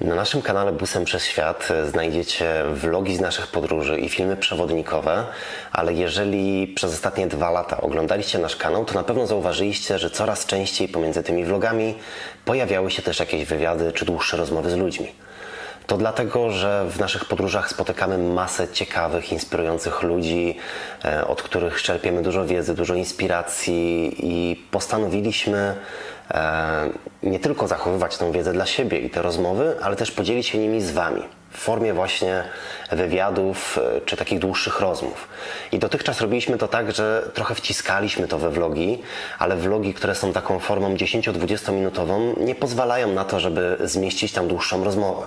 Na naszym kanale Busem przez Świat znajdziecie vlogi z naszych podróży i filmy przewodnikowe, ale jeżeli przez ostatnie dwa lata oglądaliście nasz kanał, to na pewno zauważyliście, że coraz częściej pomiędzy tymi vlogami pojawiały się też jakieś wywiady czy dłuższe rozmowy z ludźmi. To dlatego, że w naszych podróżach spotykamy masę ciekawych, inspirujących ludzi, e, od których czerpiemy dużo wiedzy, dużo inspiracji i postanowiliśmy e, nie tylko zachowywać tę wiedzę dla siebie i te rozmowy, ale też podzielić się nimi z Wami w formie właśnie wywiadów e, czy takich dłuższych rozmów. I dotychczas robiliśmy to tak, że trochę wciskaliśmy to we vlogi, ale vlogi, które są taką formą 10-20 minutową, nie pozwalają na to, żeby zmieścić tam dłuższą rozmowę.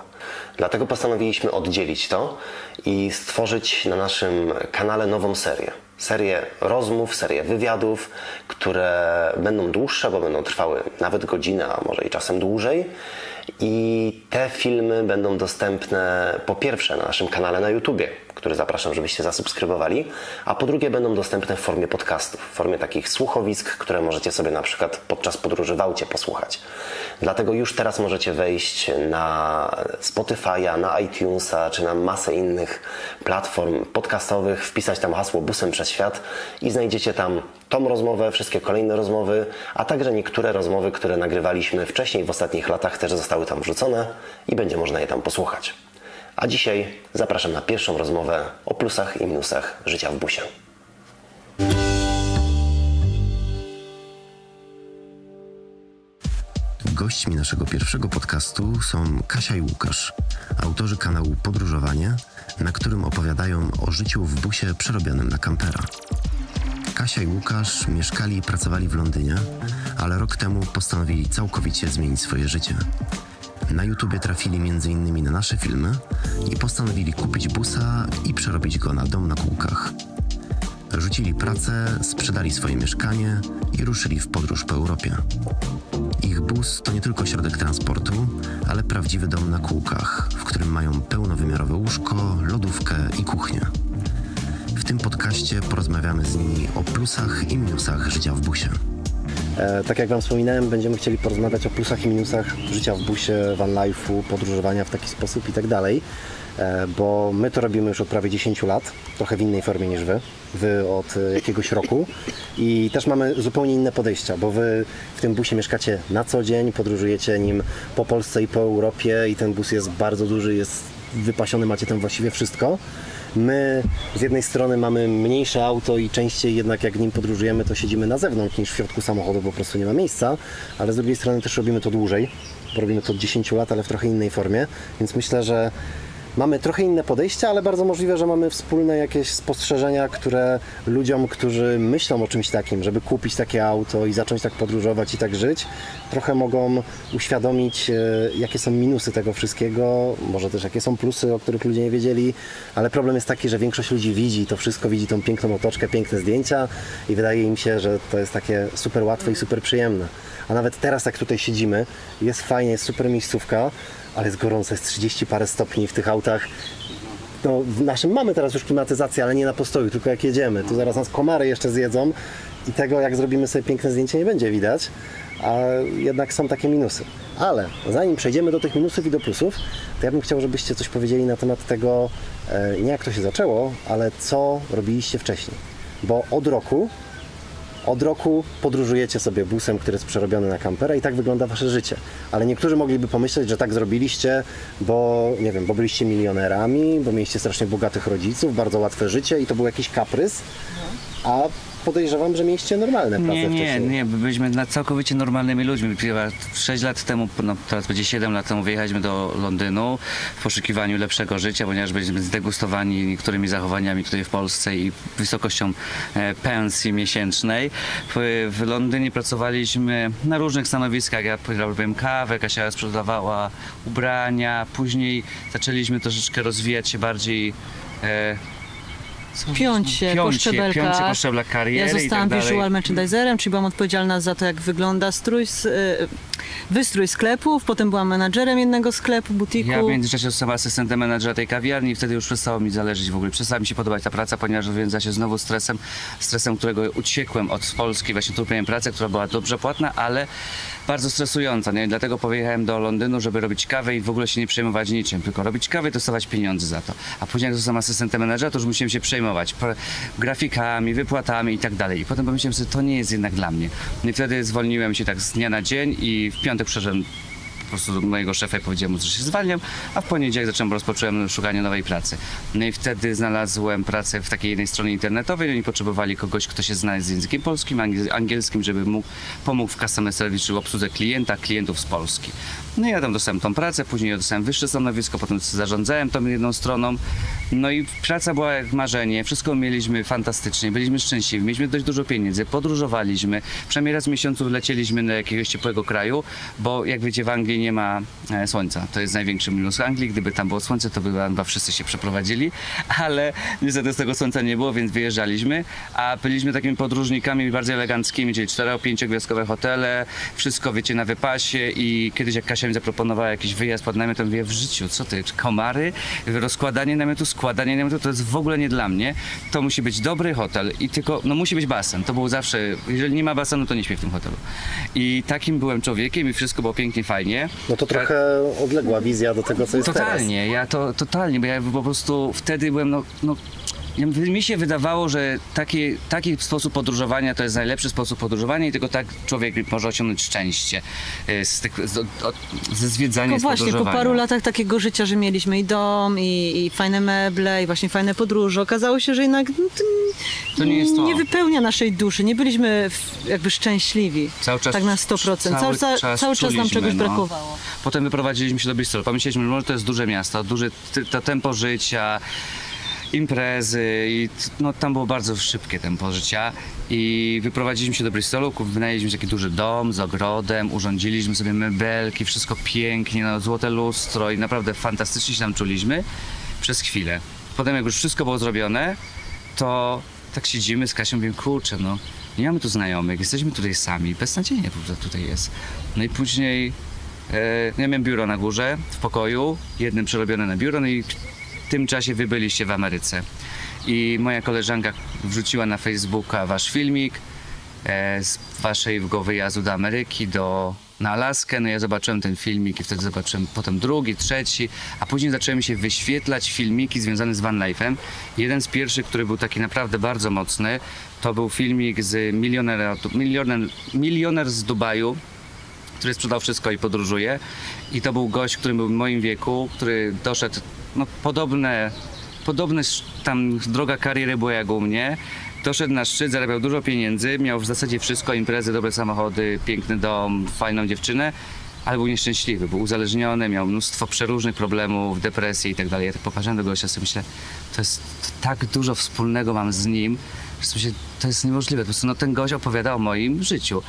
Dlatego postanowiliśmy oddzielić to i stworzyć na naszym kanale nową serię. Serię rozmów, serię wywiadów, które będą dłuższe, bo będą trwały nawet godzinę, a może i czasem dłużej. I te filmy będą dostępne po pierwsze na naszym kanale na YouTubie, który zapraszam, żebyście zasubskrybowali, a po drugie będą dostępne w formie podcastów, w formie takich słuchowisk, które możecie sobie na przykład podczas podróży w aucie posłuchać. Dlatego już teraz możecie wejść na Spotify'a, na iTunesa czy na masę innych platform podcastowych, wpisać tam hasło busem przez świat i znajdziecie tam tą rozmowę, wszystkie kolejne rozmowy, a także niektóre rozmowy, które nagrywaliśmy wcześniej w ostatnich latach też zostały tam wrzucone i będzie można je tam posłuchać. A dzisiaj zapraszam na pierwszą rozmowę o plusach i minusach życia w busie. Gośćmi naszego pierwszego podcastu są Kasia i Łukasz, autorzy kanału Podróżowanie, na którym opowiadają o życiu w busie przerobionym na kampera. Kasia i Łukasz mieszkali i pracowali w Londynie, ale rok temu postanowili całkowicie zmienić swoje życie. Na YouTubie trafili m.in. na nasze filmy i postanowili kupić busa i przerobić go na dom na kółkach. Rzucili pracę, sprzedali swoje mieszkanie i ruszyli w podróż po Europie. Ich bus to nie tylko środek transportu, ale prawdziwy dom na kółkach, w którym mają pełnowymiarowe łóżko, lodówkę i kuchnię. W tym podcaście porozmawiamy z nimi o plusach i minusach życia w busie. E, tak jak Wam wspominałem, będziemy chcieli porozmawiać o plusach i minusach życia w busie, van life'u, podróżowania w taki sposób i tak dalej. E, bo my to robimy już od prawie 10 lat, trochę w innej formie niż Wy. Wy od e, jakiegoś roku i też mamy zupełnie inne podejścia, bo Wy w tym busie mieszkacie na co dzień, podróżujecie nim po Polsce i po Europie i ten bus jest bardzo duży, jest wypasiony, macie tam właściwie wszystko. My z jednej strony mamy mniejsze auto i częściej jednak jak nim podróżujemy, to siedzimy na zewnątrz niż w środku samochodu, po prostu nie ma miejsca, ale z drugiej strony też robimy to dłużej, bo robimy to od 10 lat, ale w trochę innej formie, więc myślę, że mamy trochę inne podejście, ale bardzo możliwe, że mamy wspólne jakieś spostrzeżenia, które ludziom, którzy myślą o czymś takim, żeby kupić takie auto i zacząć tak podróżować i tak żyć, trochę mogą uświadomić, e, jakie są minusy tego wszystkiego, może też jakie są plusy, o których ludzie nie wiedzieli, ale problem jest taki, że większość ludzi widzi to wszystko, widzi tą piękną otoczkę, piękne zdjęcia i wydaje im się, że to jest takie super łatwe i super przyjemne. A nawet teraz, jak tutaj siedzimy, jest fajnie, jest super miejscówka, ale jest gorąco, jest 30 parę stopni w tych autach. No, w naszym mamy teraz już klimatyzację, ale nie na postoju, tylko jak jedziemy. Tu zaraz nas komary jeszcze zjedzą i tego, jak zrobimy sobie piękne zdjęcie, nie będzie widać, a jednak są takie minusy. Ale zanim przejdziemy do tych minusów i do plusów, to ja bym chciał, żebyście coś powiedzieli na temat tego, e, nie jak to się zaczęło, ale co robiliście wcześniej. Bo od roku od roku podróżujecie sobie busem, który jest przerobiony na kampera i tak wygląda wasze życie. Ale niektórzy mogliby pomyśleć, że tak zrobiliście, bo nie wiem, bo byliście milionerami, bo mieliście strasznie bogatych rodziców, bardzo łatwe życie i to był jakiś kaprys. A podejrzewam, że mieliście normalne prace Nie, nie, wcześniej. nie, byliśmy na całkowicie normalnymi ludźmi. 6 lat temu, no teraz będzie 7 lat temu wyjechaliśmy do Londynu w poszukiwaniu lepszego życia, ponieważ byliśmy zdegustowani niektórymi zachowaniami tutaj w Polsce i wysokością e, pensji miesięcznej. W, w Londynie pracowaliśmy na różnych stanowiskach. Ja robiłem kawę, Kasia sprzedawała ubrania. Później zaczęliśmy troszeczkę rozwijać się bardziej e, piąć się po Piąć się, szczebelkach. piąć się po szczeblach kariery Ja i zostałam tak dalej. visual merchandiserem, czyli byłam odpowiedzialna za to, jak wygląda strój, y, wystrój sklepów. Potem byłam menadżerem jednego sklepu, butiku. Ja w międzyczasie zostałem asystentem menadżera tej kawiarni i wtedy już przestało mi zależeć w ogóle. Przestała mi się podobać ta praca, ponieważ wiązała się znowu stresem, stresem, którego uciekłem od Polski. Właśnie tu miałem pracę, która była dobrze płatna, ale bardzo stresująca. Nie? Dlatego pojechałem do Londynu, żeby robić kawę i w ogóle się nie przejmować niczym, tylko robić kawę i dostawać pieniądze za to. A później jak zostałem asystentem menadżera, to już musiałem się przejmować pr- grafikami, wypłatami i tak dalej. I potem pomyślałem sobie, to nie jest jednak dla mnie. No I wtedy zwolniłem się tak z dnia na dzień i w piątek przeszedłem po prostu do mojego szefa i powiedziałem mu, że się zwalniam, a w poniedziałek zacząłem, rozpocząłem szukanie nowej pracy. No i wtedy znalazłem pracę w takiej jednej stronie internetowej, oni potrzebowali kogoś, kto się zna z językiem polskim, angiel- angielskim, żeby mógł, pomógł w customer service, czyli obsłudze klienta, klientów z Polski. No i ja tam dostałem tą pracę, później dostałem wyższe stanowisko, potem zarządzałem tą jedną stroną. No i praca była jak marzenie, wszystko mieliśmy fantastycznie, byliśmy szczęśliwi, mieliśmy dość dużo pieniędzy, podróżowaliśmy, przynajmniej raz w miesiącu lecieliśmy do jakiegoś ciepłego kraju, bo jak wiecie w Anglii nie ma e, słońca. To jest największy minus Anglii. Gdyby tam było słońce, to by chyba wszyscy się przeprowadzili, ale niestety z tego słońca nie było, więc wyjeżdżaliśmy, a byliśmy takimi podróżnikami bardzo eleganckimi, czyli 4-5 gwiazdkowe hotele, wszystko wiecie na wypasie i kiedyś jak Kasia mi zaproponowała jakiś wyjazd pod namiot, to mówię w życiu, co ty, komary, rozkładanie namiotu, składanie namiotu, to jest w ogóle nie dla mnie. To musi być dobry hotel i tylko, no musi być basen. To było zawsze, jeżeli nie ma basenu, to nie śpię w tym hotelu. I takim byłem człowiekiem i wszystko było pięknie, fajnie. No to trochę odległa wizja do tego, co jest teraz. Totalnie, ja to totalnie, bo ja po prostu wtedy byłem, no, no mi się wydawało, że taki, taki sposób podróżowania to jest najlepszy sposób podróżowania i tylko tak człowiek może osiągnąć szczęście y, z tych, z, od, ze zwiedzania, No właśnie, po paru latach takiego życia, że mieliśmy i dom, i, i fajne meble, i właśnie fajne podróże, okazało się, że jednak no, to, To nie jest to. nie wypełnia naszej duszy. Nie byliśmy w, jakby szczęśliwi. Cały czas, tak na 100%. Cały, Cały, cały, cały czas nam czegoś no. brakowało. Potem wyprowadziliśmy się do Bristolu. Pomyśleliśmy, że może to jest duże miasto, duże to tempo życia, imprezy i no, tam było bardzo szybkie tempo życia i wyprowadziliśmy się do Bristolu, wynajęliśmy taki duży dom z ogrodem, urządziliśmy sobie mebelki, wszystko pięknie, no, złote lustro i naprawdę fantastycznie się tam czuliśmy przez chwilę. Potem jak już wszystko było zrobione, to tak siedzimy z Kasią, mówimy, kurczę, no nie mamy tu znajomych, jesteśmy tutaj sami, beznadziejnie po prostu tutaj jest. No i później e, ja miałem biuro na górze, w pokoju, jednym przerobione na biuro, no i tym czasie wy byliście w Ameryce. I moja koleżanka wrzuciła na Facebooka wasz filmik e, z waszego wyjazdu do Ameryki, do, na Alaskę. No ja zobaczyłem ten filmik i wtedy zobaczyłem potem drugi, trzeci, a później zaczęły mi się wyświetlać filmiki związane z van life'em. Jeden z pierwszych, który był taki naprawdę bardzo mocny, to był filmik z milionera, milioner, milioner z Dubaju, który sprzedał wszystko i podróżuje. I to był gość, który był w moim wieku, który doszedł, no podobne, sz- tam droga kariery była jak u mnie. Doszedł na szczyt, zarabiał dużo pieniędzy, miał w zasadzie wszystko, imprezy, dobre samochody, piękny dom, fajną dziewczynę, ale był nieszczęśliwy, był uzależniony, miał mnóstwo przeróżnych problemów, depresji i tak dalej. Ja tak popatrzyłem do gościa, sobie myślę, to jest to tak dużo wspólnego mam z nim, że myślę, to jest niemożliwe. Po prostu no, ten gość opowiada o moim życiu.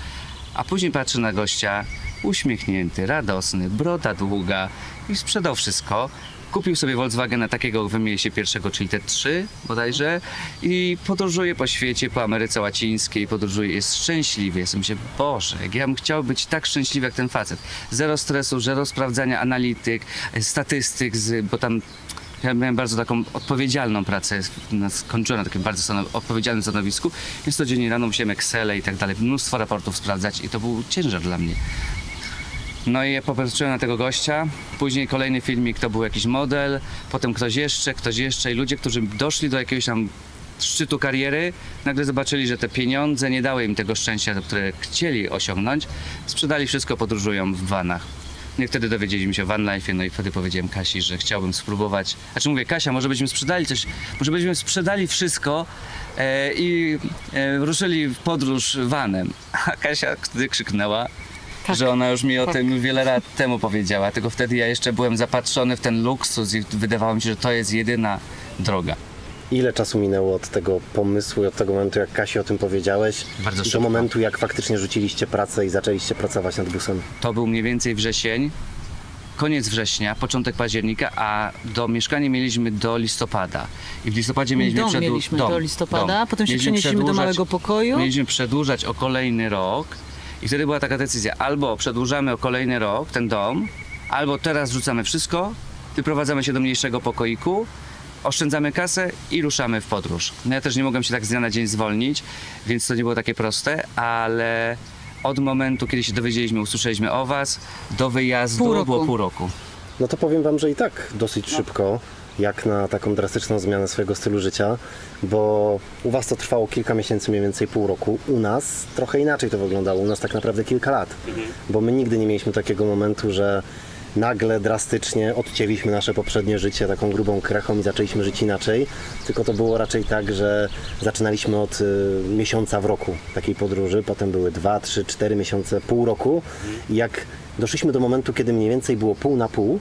A później patrzę na gościa, uśmiechnięty, radosny, broda długa i sprzedał wszystko. Kupił sobie Volkswagena takiego, wymienię się pierwszego, czyli T3 bodajże i podróżuje po świecie, po Ameryce Łacińskiej, podróżuje, jest szczęśliwy. Jestem się, Boże, jak ja bym chciał być tak szczęśliwy jak ten facet. Zero stresu, zero sprawdzania analityk, statystyk, z, bo tam ja miałem bardzo taką odpowiedzialną pracę, skończyłem na takim bardzo stanow- odpowiedzialnym stanowisku, więc codziennie rano musiałem Excel i tak dalej, mnóstwo raportów sprawdzać i to był ciężar dla mnie. No i ja popatrzyłem na tego gościa, później kolejny filmik to był jakiś model, potem ktoś jeszcze, ktoś jeszcze i ludzie, którzy doszli do jakiegoś tam szczytu kariery, nagle zobaczyli, że te pieniądze nie dały im tego szczęścia, które chcieli osiągnąć, sprzedali wszystko, podróżują w vanach. No i wtedy dowiedzieliśmy się o van life, no i wtedy powiedziałem Kasi, że chciałbym spróbować. Znaczy mówię, Kasia, może byśmy sprzedali coś, może byśmy sprzedali wszystko e, i e, ruszyli w podróż vanem. A Kasia wtedy krzyknęła, Tak. że ona już mi o tym wiele lat temu powiedziała, tylko wtedy ja jeszcze byłem zapatrzony w ten luksus i wydawało mi się, że to jest jedyna droga. Ile czasu minęło od tego pomysłu i od tego momentu, jak Kasi o tym powiedziałeś, Bardzo i do szybko. momentu, jak faktycznie rzuciliście pracę i zaczęliście pracować nad busem? To był mniej więcej wrzesień. koniec września, początek października, a do mieszkania mieliśmy do listopada. I w listopadzie mieliśmy Dom przedłu- mieliśmy do listopada, potem się Mieliśmy przenieśliśmy do małego pokoju. Mieliśmy przedłużać o kolejny rok i wtedy była taka decyzja, albo przedłużamy o kolejny rok ten dom, albo teraz rzucamy wszystko, wyprowadzamy się do mniejszego pokoiku, oszczędzamy kasę i ruszamy w podróż. No ja też nie mogłem się tak z dnia na dzień zwolnić, więc to nie było takie proste, ale od momentu, kiedy się dowiedzieliśmy, usłyszeliśmy o was, do wyjazdu Pół było pół roku. No to powiem Wam, że i tak dosyć szybko, jak na taką drastyczną zmianę swojego stylu życia, bo u Was to trwało kilka miesięcy, mniej więcej pół roku. U nas trochę inaczej to wyglądało. U nas tak naprawdę kilka lat, bo my nigdy nie mieliśmy takiego momentu, że nagle drastycznie odcięliśmy nasze poprzednie życie taką grubą krechą i zaczęliśmy żyć inaczej, tylko to było raczej tak, że zaczynaliśmy od y, miesiąca w roku takiej podróży, potem były dwa, trzy, cztery miesiące, pół roku i jak doszliśmy do momentu, kiedy mniej więcej było pół na pół,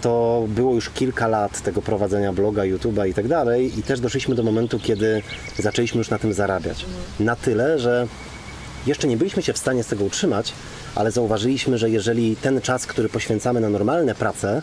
to było już kilka lat tego prowadzenia bloga, YouTube'a i tak dalej i też doszliśmy do momentu, kiedy zaczęliśmy już na tym zarabiać. Na tyle, że jeszcze nie byliśmy się w stanie z tego utrzymać, ale zauważyliśmy, że jeżeli ten czas, który poświęcamy na normalne prace,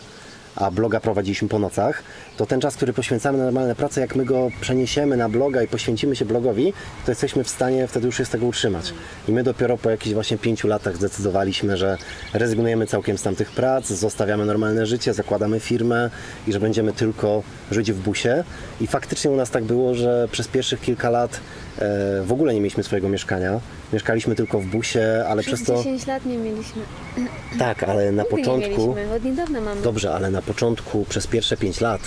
a bloga prowadziliśmy po nocach, to ten czas, który poświęcamy na normalne prace, jak my go przeniesiemy na bloga i poświęcimy się blogowi, to jesteśmy w stanie wtedy już się z tego utrzymać. I my dopiero po jakichś właśnie pięciu latach zdecydowaliśmy, że rezygnujemy całkiem z tamtych prac, zostawiamy normalne życie, zakładamy firmę i że będziemy tylko żyć w busie. I faktycznie u nas tak było, że przez pierwszych kilka lat e, w ogóle nie mieliśmy swojego mieszkania. Mieszkaliśmy tylko w busie, ale Przez przez to... 10 lat nie mieliśmy. Tak, ale na Nigdy nie początku... mieliśmy, od niedawna mamy. Dobrze, ale na początku, przez pierwsze 5 lat,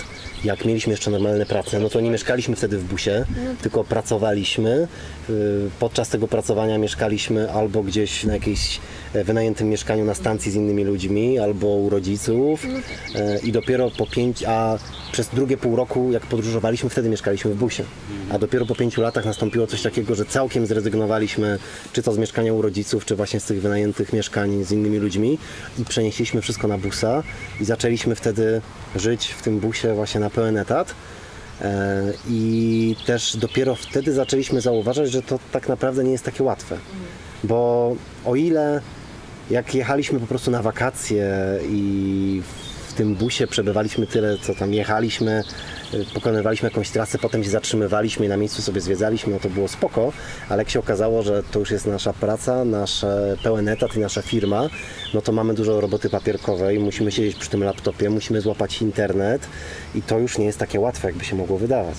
jak mieliśmy jeszcze normalne prace, no to nie mieszkaliśmy wtedy w busie, tylko pracowaliśmy. Y, Podczas tego pracowania mieszkaliśmy albo gdzieś na jakimś e, wynajętym mieszkaniu na stacji z innymi ludźmi, albo u rodziców. E, I dopiero po 5, a przez drugie pół roku, jak podróżowaliśmy, wtedy mieszkaliśmy w busie. A dopiero po pięciu latach nastąpiło coś takiego, że całkiem zrezygnowaliśmy, czy to z mieszkania u rodziców, czy właśnie z tych wynajętych mieszkań z innymi ludźmi i przenieśliśmy wszystko na busa i zaczęliśmy wtedy żyć w tym busie właśnie na pełen etat. E, I też dopiero wtedy zaczęliśmy zauważać, że to tak naprawdę nie jest takie łatwe. Bo o ile jak jechaliśmy po prostu na wakacje i w tym busie przebywaliśmy tyle, co tam jechaliśmy, y, pokonywaliśmy jakąś trasę, potem się zatrzymywaliśmy i na miejscu sobie zwiedzaliśmy, no to było spoko, ale jak się okazało, że to już jest nasza praca, nasz pełen etat i nasza firma, no to mamy dużo roboty papierkowej, musimy siedzieć przy tym laptopie, musimy złapać internet i to już nie jest takie łatwe, jakby się mogło wydawać.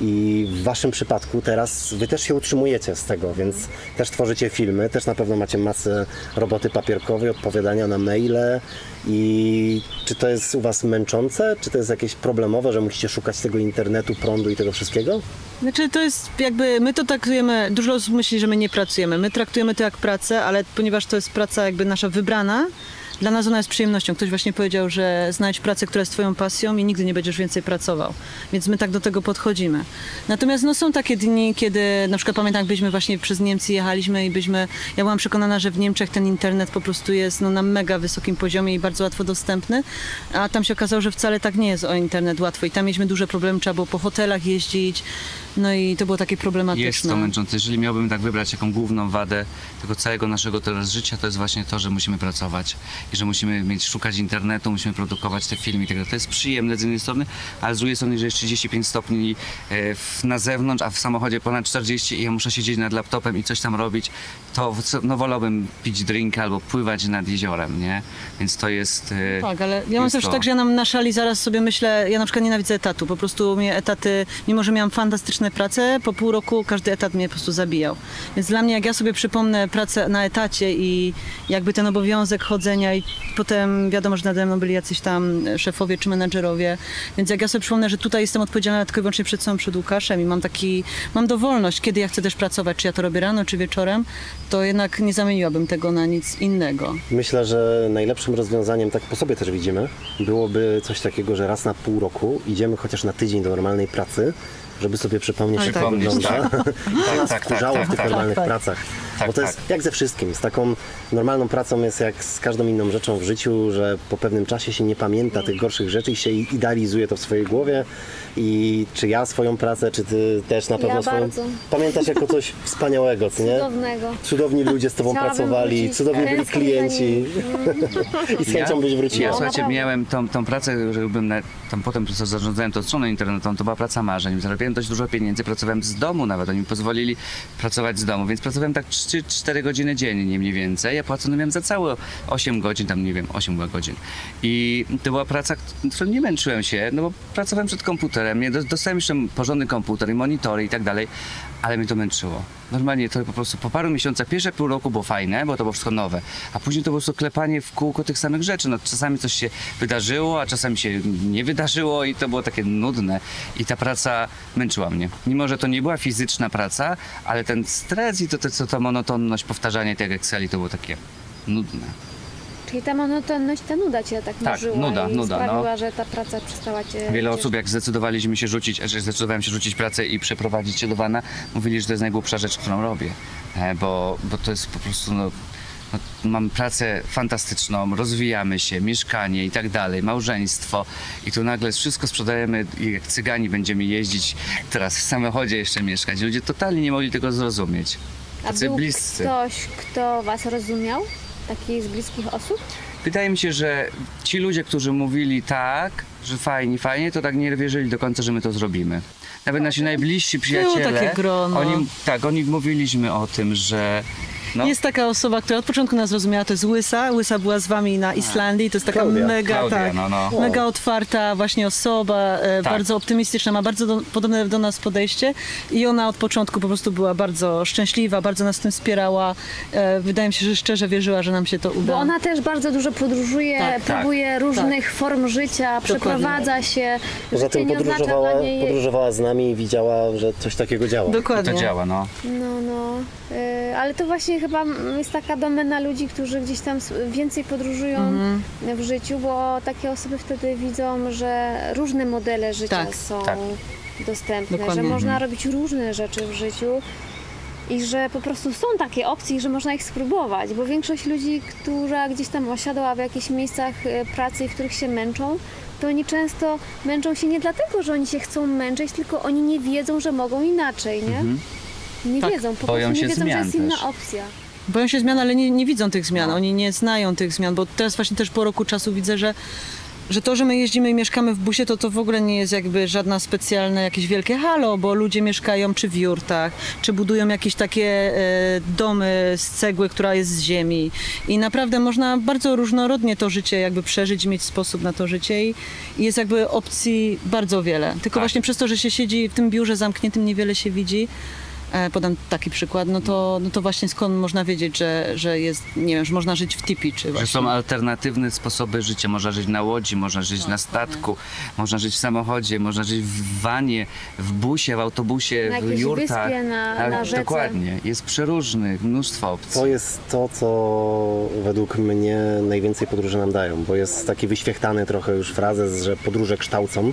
I w Waszym przypadku teraz Wy też się utrzymujecie z tego, więc też tworzycie filmy, też na pewno macie masę roboty papierkowej, odpowiadania na maile. I czy to jest u Was męczące, czy to jest jakieś problemowe, że musicie szukać tego internetu, prądu i tego wszystkiego? Znaczy to jest jakby, my to traktujemy, dużo osób myśli, że my nie pracujemy. My traktujemy to jak pracę, ale ponieważ to jest praca jakby nasza wybrana, dla nas ona jest przyjemnością. Ktoś właśnie powiedział, że znajdź pracę, która jest twoją pasją i nigdy nie będziesz więcej pracował. Więc my tak do tego podchodzimy. Natomiast no, są takie dni, kiedy na przykład pamiętam, jak byliśmy właśnie przez Niemcy jechaliśmy i byliśmy, ja byłam przekonana, że w Niemczech ten internet po prostu jest no, na mega wysokim poziomie i bardzo łatwo dostępny, a tam się okazało, że wcale tak nie jest o internet łatwo i tam mieliśmy duże problemy, trzeba było po hotelach jeździć, no i to było takie problematyczne. Jest to męczące. Jeżeli miałbym tak wybrać jaką główną wadę tego całego naszego teraz życia, to jest właśnie to, że musimy pracować i że musimy mieć, szukać internetu, musimy produkować te filmy i tak dalej. To jest przyjemne z jednej strony, ale z drugiej strony, że jest 35 stopni e, na zewnątrz, a w samochodzie ponad 40 i ja muszę siedzieć nad laptopem i coś tam robić, to no wolałbym pić drink albo pływać nad jeziorem, nie? Więc to jest... e, Tak, ale ja mam też to. tak, że ja nam na szali zaraz sobie myślę, ja na przykład nienawidzę etatu. Po prostu mnie etaty, mimo że miałam fantastyczne prace, po pół roku każdy etat mnie po prostu zabijał. Więc dla mnie, jak ja sobie przypomnę pracę na etacie i jakby ten obowiązek chodzenia i potem wiadomo, że nade mną byli jacyś tam szefowie czy menedżerowie, więc jak ja sobie przypomnę, że tutaj jestem odpowiedzialna tylko i wyłącznie przed sobą, przed Łukaszem i mam taki, mam dowolność, kiedy ja chcę też pracować, czy ja to robię rano, czy wieczorem, to jednak nie zamieniłabym tego na nic innego. Myślę, że najlepszym rozwiązaniem, tak po sobie też widzimy, byłoby coś takiego, że raz na pół roku idziemy chociaż na tydzień do normalnej pracy, żeby sobie przypomnieć, jak tak. to Przypomnieć, wygląda. tak. Tak, wkurzało tak, w tych tak, normalnych tak. pracach. Tak, Bo to tak. jest jak ze wszystkim. Z taką normalną pracą jest jak z każdą inną rzeczą w życiu, że po pewnym czasie się nie pamięta tych gorszych rzeczy i się idealizuje to w swojej głowie. I czy ja swoją pracę, czy ty też na pewno Ja swoją. bardzo. Pamiętasz jako coś wspaniałego, co nie? Cudownego. Cudowni ludzie z tobą Chciałabym pracowali, wrócić. cudowni byli klienci. I z chęcią byś Ja, wróciła. słuchajcie, miałem tą, tą pracę, że byłem na, tam potem co zarządzałem tą stroną internetową, to była praca marzeń. Zarabiałem dość dużo pieniędzy, pracowałem z domu nawet, oni mi pozwolili pracować z domu, więc pracowałem tak 3-4 godziny dziennie mniej więcej, a płacony miałem za całe 8 godzin, tam nie wiem, 8 godzin. I to była praca, którą nie męczyłem się, no bo pracowałem przed komputerem, dostałem jeszcze porządny komputer i monitory i tak dalej, ale mnie to męczyło. Normalnie to po prostu po paru miesiącach, pierwsze pół roku było fajne, bo to było wszystko nowe, a później to po prostu klepanie w kółko tych samych rzeczy. No, czasami coś się wydarzyło, a czasami się nie wydarzyło i to było takie nudne. I ta praca męczyła mnie. Mimo, że to nie była fizyczna praca, ale ten stres i to, to, to ta monotonność, powtarzanie tych Exceli to było takie nudne. Czyli ta monotonność, ta nuda cię tak, Tak, męczyła nuda, i nuda, no. sprawiła, że ta praca przestała cię Wiele cieszyć. osób, jak zdecydowaliśmy się rzucić, że zdecydowałem się rzucić pracę i przeprowadzić się do Wana, mówili, że to jest najgłupsza rzecz, którą robię. E, Bo, bo to jest po prostu, no, no, mam pracę fantastyczną, rozwijamy się, mieszkanie i tak dalej, małżeństwo i tu nagle wszystko sprzedajemy i jak cygani będziemy jeździć, teraz w samochodzie jeszcze mieszkać. Ludzie totalnie nie mogli tego zrozumieć. A Tacy był bliscy. ktoś, kto was rozumiał? Taki z bliskich osób? Wydaje mi się, że ci ludzie, którzy mówili tak, że fajnie, fajnie, to tak nie wierzyli do końca, że my to zrobimy. Nawet nasi najbliżsi przyjaciele, takie grono. oni, tak, oni mówiliśmy o tym, że no, Jest taka osoba, która od początku nas zrozumiała, to jest Łysa. Łysa była z wami na Islandii, to jest taka Klaudia. mega, Klaudia, tak, no, no. mega otwarta właśnie osoba, e, Tak. bardzo optymistyczna, ma bardzo do, podobne do nas podejście i ona od początku po prostu była bardzo szczęśliwa, bardzo nas w tym wspierała. E, wydaje mi się, że szczerze wierzyła, że nam się to uda. Bo ona też bardzo dużo podróżuje, Tak, próbuje różnych form życia, przeprowadza się. Poza Życie tym nie oznacza podróżowała, dla niej... podróżowała z nami i widziała, że coś takiego działa. Dokładnie. to działa, no. No, no. Y, ale to właśnie chyba jest taka domena ludzi, którzy gdzieś tam więcej podróżują Mhm. w życiu, bo takie osoby wtedy widzą, że różne modele życia Tak, są tak. dostępne, Dokładnie. że można robić różne rzeczy w życiu. I że po prostu są takie opcje, że można ich spróbować, bo większość ludzi, która gdzieś tam osiadła w jakichś miejscach e, pracy, w których się męczą, to oni często męczą się nie dlatego, że oni się chcą męczyć, tylko oni nie wiedzą, że mogą inaczej, nie? Nie Tak. wiedzą, po Boją prostu się nie wiedzą, że zmian jest inna też. opcja. Boją się zmian, ale nie, nie widzą tych zmian. No. Oni nie znają tych zmian, bo teraz właśnie też po roku czasu widzę, że, że to, że my jeździmy i mieszkamy w busie, to to w ogóle nie jest jakby żadna specjalne jakieś wielkie halo, bo ludzie mieszkają czy w jurtach, czy budują jakieś takie e, domy z cegły, która jest z ziemi. I naprawdę można bardzo różnorodnie to życie jakby przeżyć, mieć sposób na to życie i, i jest jakby opcji bardzo wiele. Tylko Tak. właśnie przez to, że się siedzi w tym biurze zamkniętym, niewiele się widzi. E, podam taki przykład, no to, no to właśnie skąd można wiedzieć, że, że jest, nie wiem, że można żyć w tipi, czy Że właśnie... są alternatywne sposoby życia. Można żyć na łodzi, można żyć na statku, można żyć w samochodzie, można żyć w wanie, w busie, w autobusie, Na w jurtach. wyspie, na- Tak, na rzece. Dokładnie. Jest przeróżnych, mnóstwo opcji. To jest to, co według mnie najwięcej podróży nam dają, bo jest taki wyświechtany trochę już frazes, że podróże kształcą,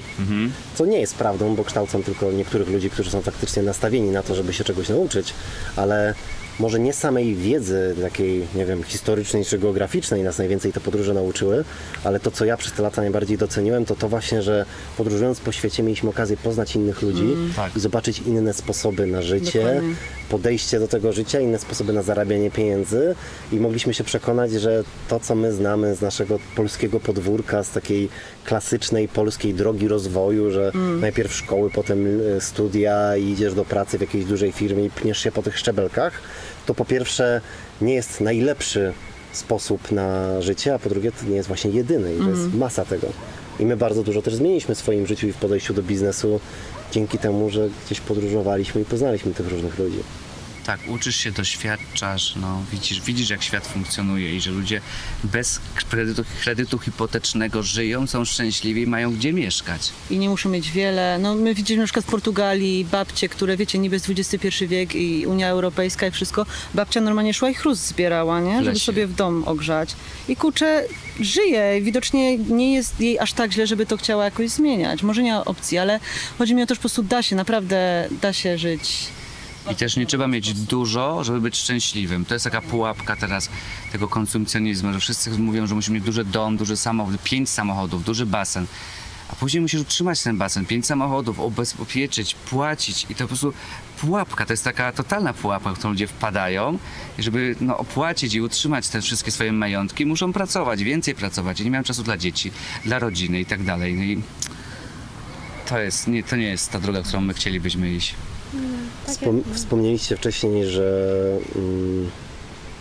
co nie jest prawdą, bo kształcą tylko niektórych ludzi, którzy są faktycznie nastawieni na to, żeby się czegoś nauczyć, ale może nie samej wiedzy takiej, nie wiem, historycznej czy geograficznej nas najwięcej te podróże nauczyły, ale to, co ja przez te lata najbardziej doceniłem, to to właśnie, że podróżując po świecie mieliśmy okazję poznać innych ludzi Tak. i zobaczyć inne sposoby na życie, Dokładnie. podejście do tego życia, inne sposoby na zarabianie pieniędzy i mogliśmy się przekonać, że to, co my znamy z naszego polskiego podwórka, z takiej klasycznej polskiej drogi rozwoju, że najpierw szkoły, potem y, studia i idziesz do pracy w jakiejś dużej firmie i pniesz się po tych szczebelkach, to po pierwsze nie jest najlepszy sposób na życie, a po drugie to nie jest właśnie jedyny i to jest masa tego. I my bardzo dużo też zmieniliśmy w swoim życiu i w podejściu do biznesu dzięki temu, że gdzieś podróżowaliśmy i poznaliśmy tych różnych ludzi. Tak, uczysz się, doświadczasz, no, widzisz, widzisz jak świat funkcjonuje i że ludzie bez kredytu, kredytu hipotecznego żyją, są szczęśliwi, mają gdzie mieszkać. I nie muszą mieć wiele. No my widzimy na przykład w Portugalii babcie, które wiecie, niby jest XXI wiek i Unia Europejska i wszystko. Babcia normalnie szła i chrust zbierała, nie? Żeby sobie w dom ogrzać. I kurczę, żyje i widocznie nie jest jej aż tak źle, żeby to chciała jakoś zmieniać. Może nie ma opcji, ale chodzi mi o to, że po prostu da się, naprawdę da się żyć I też nie trzeba mieć dużo, żeby być szczęśliwym. To jest taka pułapka teraz tego konsumpcjonizmu, że wszyscy mówią, że musimy mieć duży dom, duży samochód, pięć samochodów, duży basen. A później musisz utrzymać ten basen, pięć samochodów, ubezpieczyć, płacić i to po prostu pułapka, to jest taka totalna pułapka, w którą ludzie wpadają i żeby no, opłacić i utrzymać te wszystkie swoje majątki, muszą pracować, więcej pracować i nie mają czasu dla dzieci, dla rodziny i tak dalej. No i to, jest, nie, to nie jest ta droga, którą my chcielibyśmy iść. Wspom- wspomnieliście wcześniej, że mm,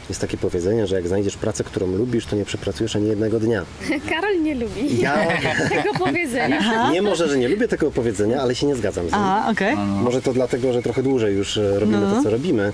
jest takie powiedzenie, że jak znajdziesz pracę, którą lubisz, to nie przepracujesz ani jednego dnia. Karol nie lubi Ja tego powiedzenia. nie może, że nie lubię tego powiedzenia, ale się nie zgadzam z nim. A, okej. Może to dlatego, że trochę dłużej już e, robimy No. to, co robimy.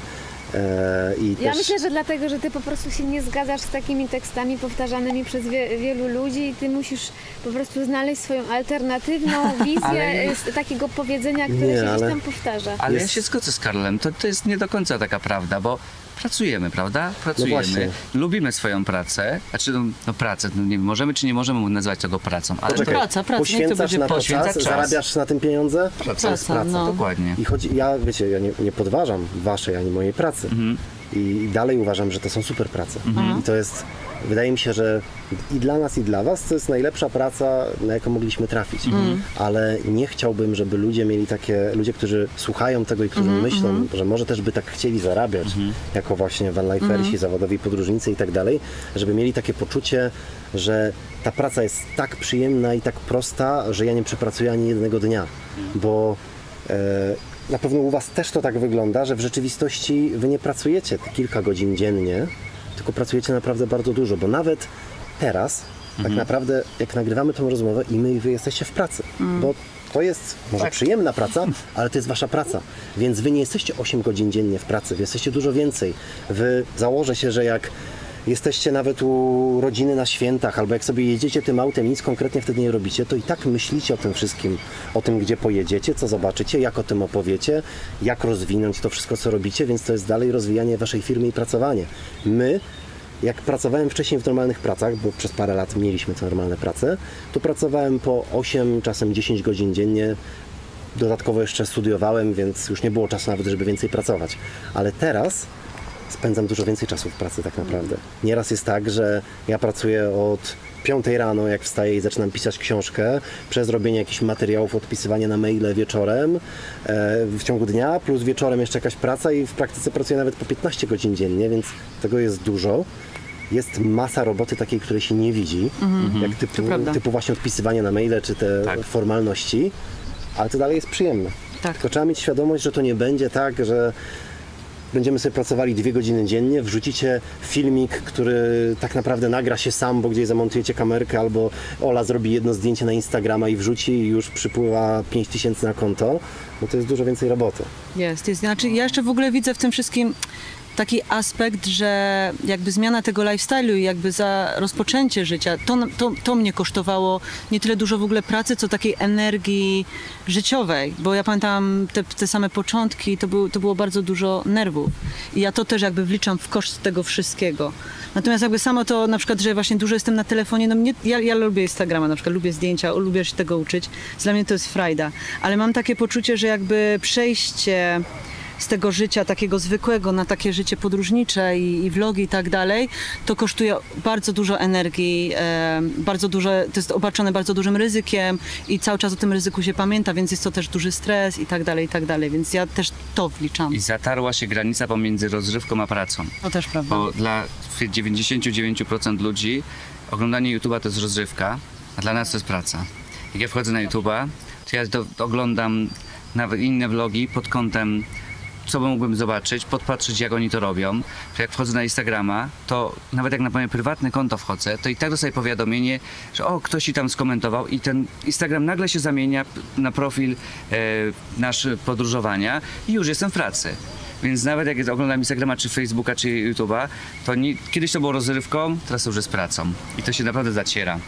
E, I Ja też... myślę, że dlatego, że ty po prostu się nie zgadzasz z takimi tekstami powtarzanymi przez wie, wielu ludzi i ty musisz po prostu znaleźć swoją alternatywną wizję Ale- z takiego powiedzenia, które Nie, się gdzieś ale- tam powtarza. Ale Jest- ja się zgodzę z Karolem, to, to jest nie do końca taka prawda, bo pracujemy, prawda? Pracujemy, właśnie. lubimy swoją pracę, znaczy no, no pracę, no, nie wiem, możemy czy nie możemy nazywać tego pracą, ale Poczekaj, to Praca, praca, poświęcasz będzie na to poświęca czas, czas. zarabiasz na tym pieniądze? praca jest Praca, praca, no. dokładnie. I chodzi, ja wiecie, ja nie, nie podważam waszej ani mojej pracy. Mhm. I, I dalej uważam, że to są super prace. I to jest, wydaje mi się, że i dla nas, i dla was to jest najlepsza praca, na jaką mogliśmy trafić. Mhm. Ale nie chciałbym, żeby ludzie mieli takie, ludzie, którzy słuchają tego i którzy myślą, że może też by tak chcieli zarabiać, Mhm. jako właśnie vanlifersi, zawodowi podróżnicy i tak dalej, żeby mieli takie poczucie, że ta praca jest tak przyjemna i tak prosta, że ja nie przepracuję ani jednego dnia, bo e, na pewno u Was też to tak wygląda, że w rzeczywistości Wy nie pracujecie kilka godzin dziennie, tylko pracujecie naprawdę bardzo dużo, bo nawet teraz tak naprawdę jak nagrywamy tą rozmowę i my i Wy jesteście w pracy, bo to jest może przyjemna praca, ale to jest Wasza praca, więc Wy nie jesteście 8 godzin dziennie w pracy, Wy jesteście dużo więcej. Wy założę się, że jak jesteście nawet u rodziny na świętach, albo jak sobie jedziecie tym autem, nic konkretnie wtedy nie robicie, to i tak myślicie o tym wszystkim, o tym, gdzie pojedziecie, co zobaczycie, jak o tym opowiecie, jak rozwinąć to wszystko, co robicie, więc to jest dalej rozwijanie waszej firmy i pracowanie. My, jak pracowałem wcześniej w normalnych pracach, bo przez parę lat mieliśmy te normalne prace, to pracowałem po 8, czasem 10 godzin dziennie, Dodatkowo jeszcze studiowałem, więc już nie było czasu nawet, żeby więcej pracować. Ale teraz spędzam dużo więcej czasu w pracy tak naprawdę. Nieraz jest tak, że ja pracuję od 5 rano, jak wstaję i zaczynam pisać książkę, przez robienie jakichś materiałów, odpisywanie na maile wieczorem, e, w ciągu dnia, plus wieczorem jeszcze jakaś praca i w praktyce pracuję nawet po 15 godzin dziennie, więc tego jest dużo. Jest masa roboty takiej, której się nie widzi, jak typu, typu właśnie odpisywanie na maile, czy te Tak. formalności, ale to dalej jest przyjemne. Tak. Tylko trzeba mieć świadomość, że to nie będzie tak, że będziemy sobie pracowali dwie godziny dziennie, wrzucicie filmik, który tak naprawdę nagra się sam, bo gdzieś zamontujecie kamerkę, albo Ola zrobi jedno zdjęcie na Instagrama i wrzuci i już przypływa 5 tysięcy na konto, bo to jest dużo więcej roboty. Jest, jest. Znaczy, ja jeszcze w ogóle widzę w tym wszystkim taki aspekt, że jakby zmiana tego lifestyle'u i jakby za rozpoczęcie życia, to, to, to mnie kosztowało nie tyle dużo w ogóle pracy, co takiej energii życiowej, bo ja pamiętam te, te same początki, to, był, to było bardzo dużo nerwów. I ja to też jakby wliczam w koszt tego wszystkiego. Natomiast jakby samo to na przykład, że właśnie dużo jestem na telefonie, no mnie, ja, ja lubię Instagrama, na przykład lubię zdjęcia, lubię się tego uczyć, dla mnie to jest frajda, ale mam takie poczucie, że jakby przejście z tego życia takiego zwykłego na takie życie podróżnicze i, i vlogi i tak dalej, to kosztuje bardzo dużo energii, e, bardzo dużo, to jest obarczone bardzo dużym ryzykiem i cały czas o tym ryzyku się pamięta, więc jest to też duży stres i tak dalej, i tak dalej, więc ja też to wliczam. I zatarła się granica pomiędzy rozrywką a pracą. To też prawda. Bo dla 99% ludzi oglądanie YouTube'a to jest rozrywka, a dla nas to jest praca. Jak ja wchodzę na YouTube'a, to ja oglądam nawet inne vlogi pod kątem co mógłbym zobaczyć, podpatrzeć jak oni to robią. Jak wchodzę na Instagrama, to nawet jak na moje prywatne konto wchodzę, to i tak dostaję powiadomienie, że o, ktoś ci tam skomentował i ten Instagram nagle się zamienia na profil e, nasz podróżowania i już jestem w pracy. Więc nawet jak oglądam Instagrama, czy Facebooka, czy YouTube'a, to nie, kiedyś to było rozrywką, teraz to już jest pracą. I to się naprawdę zaciera.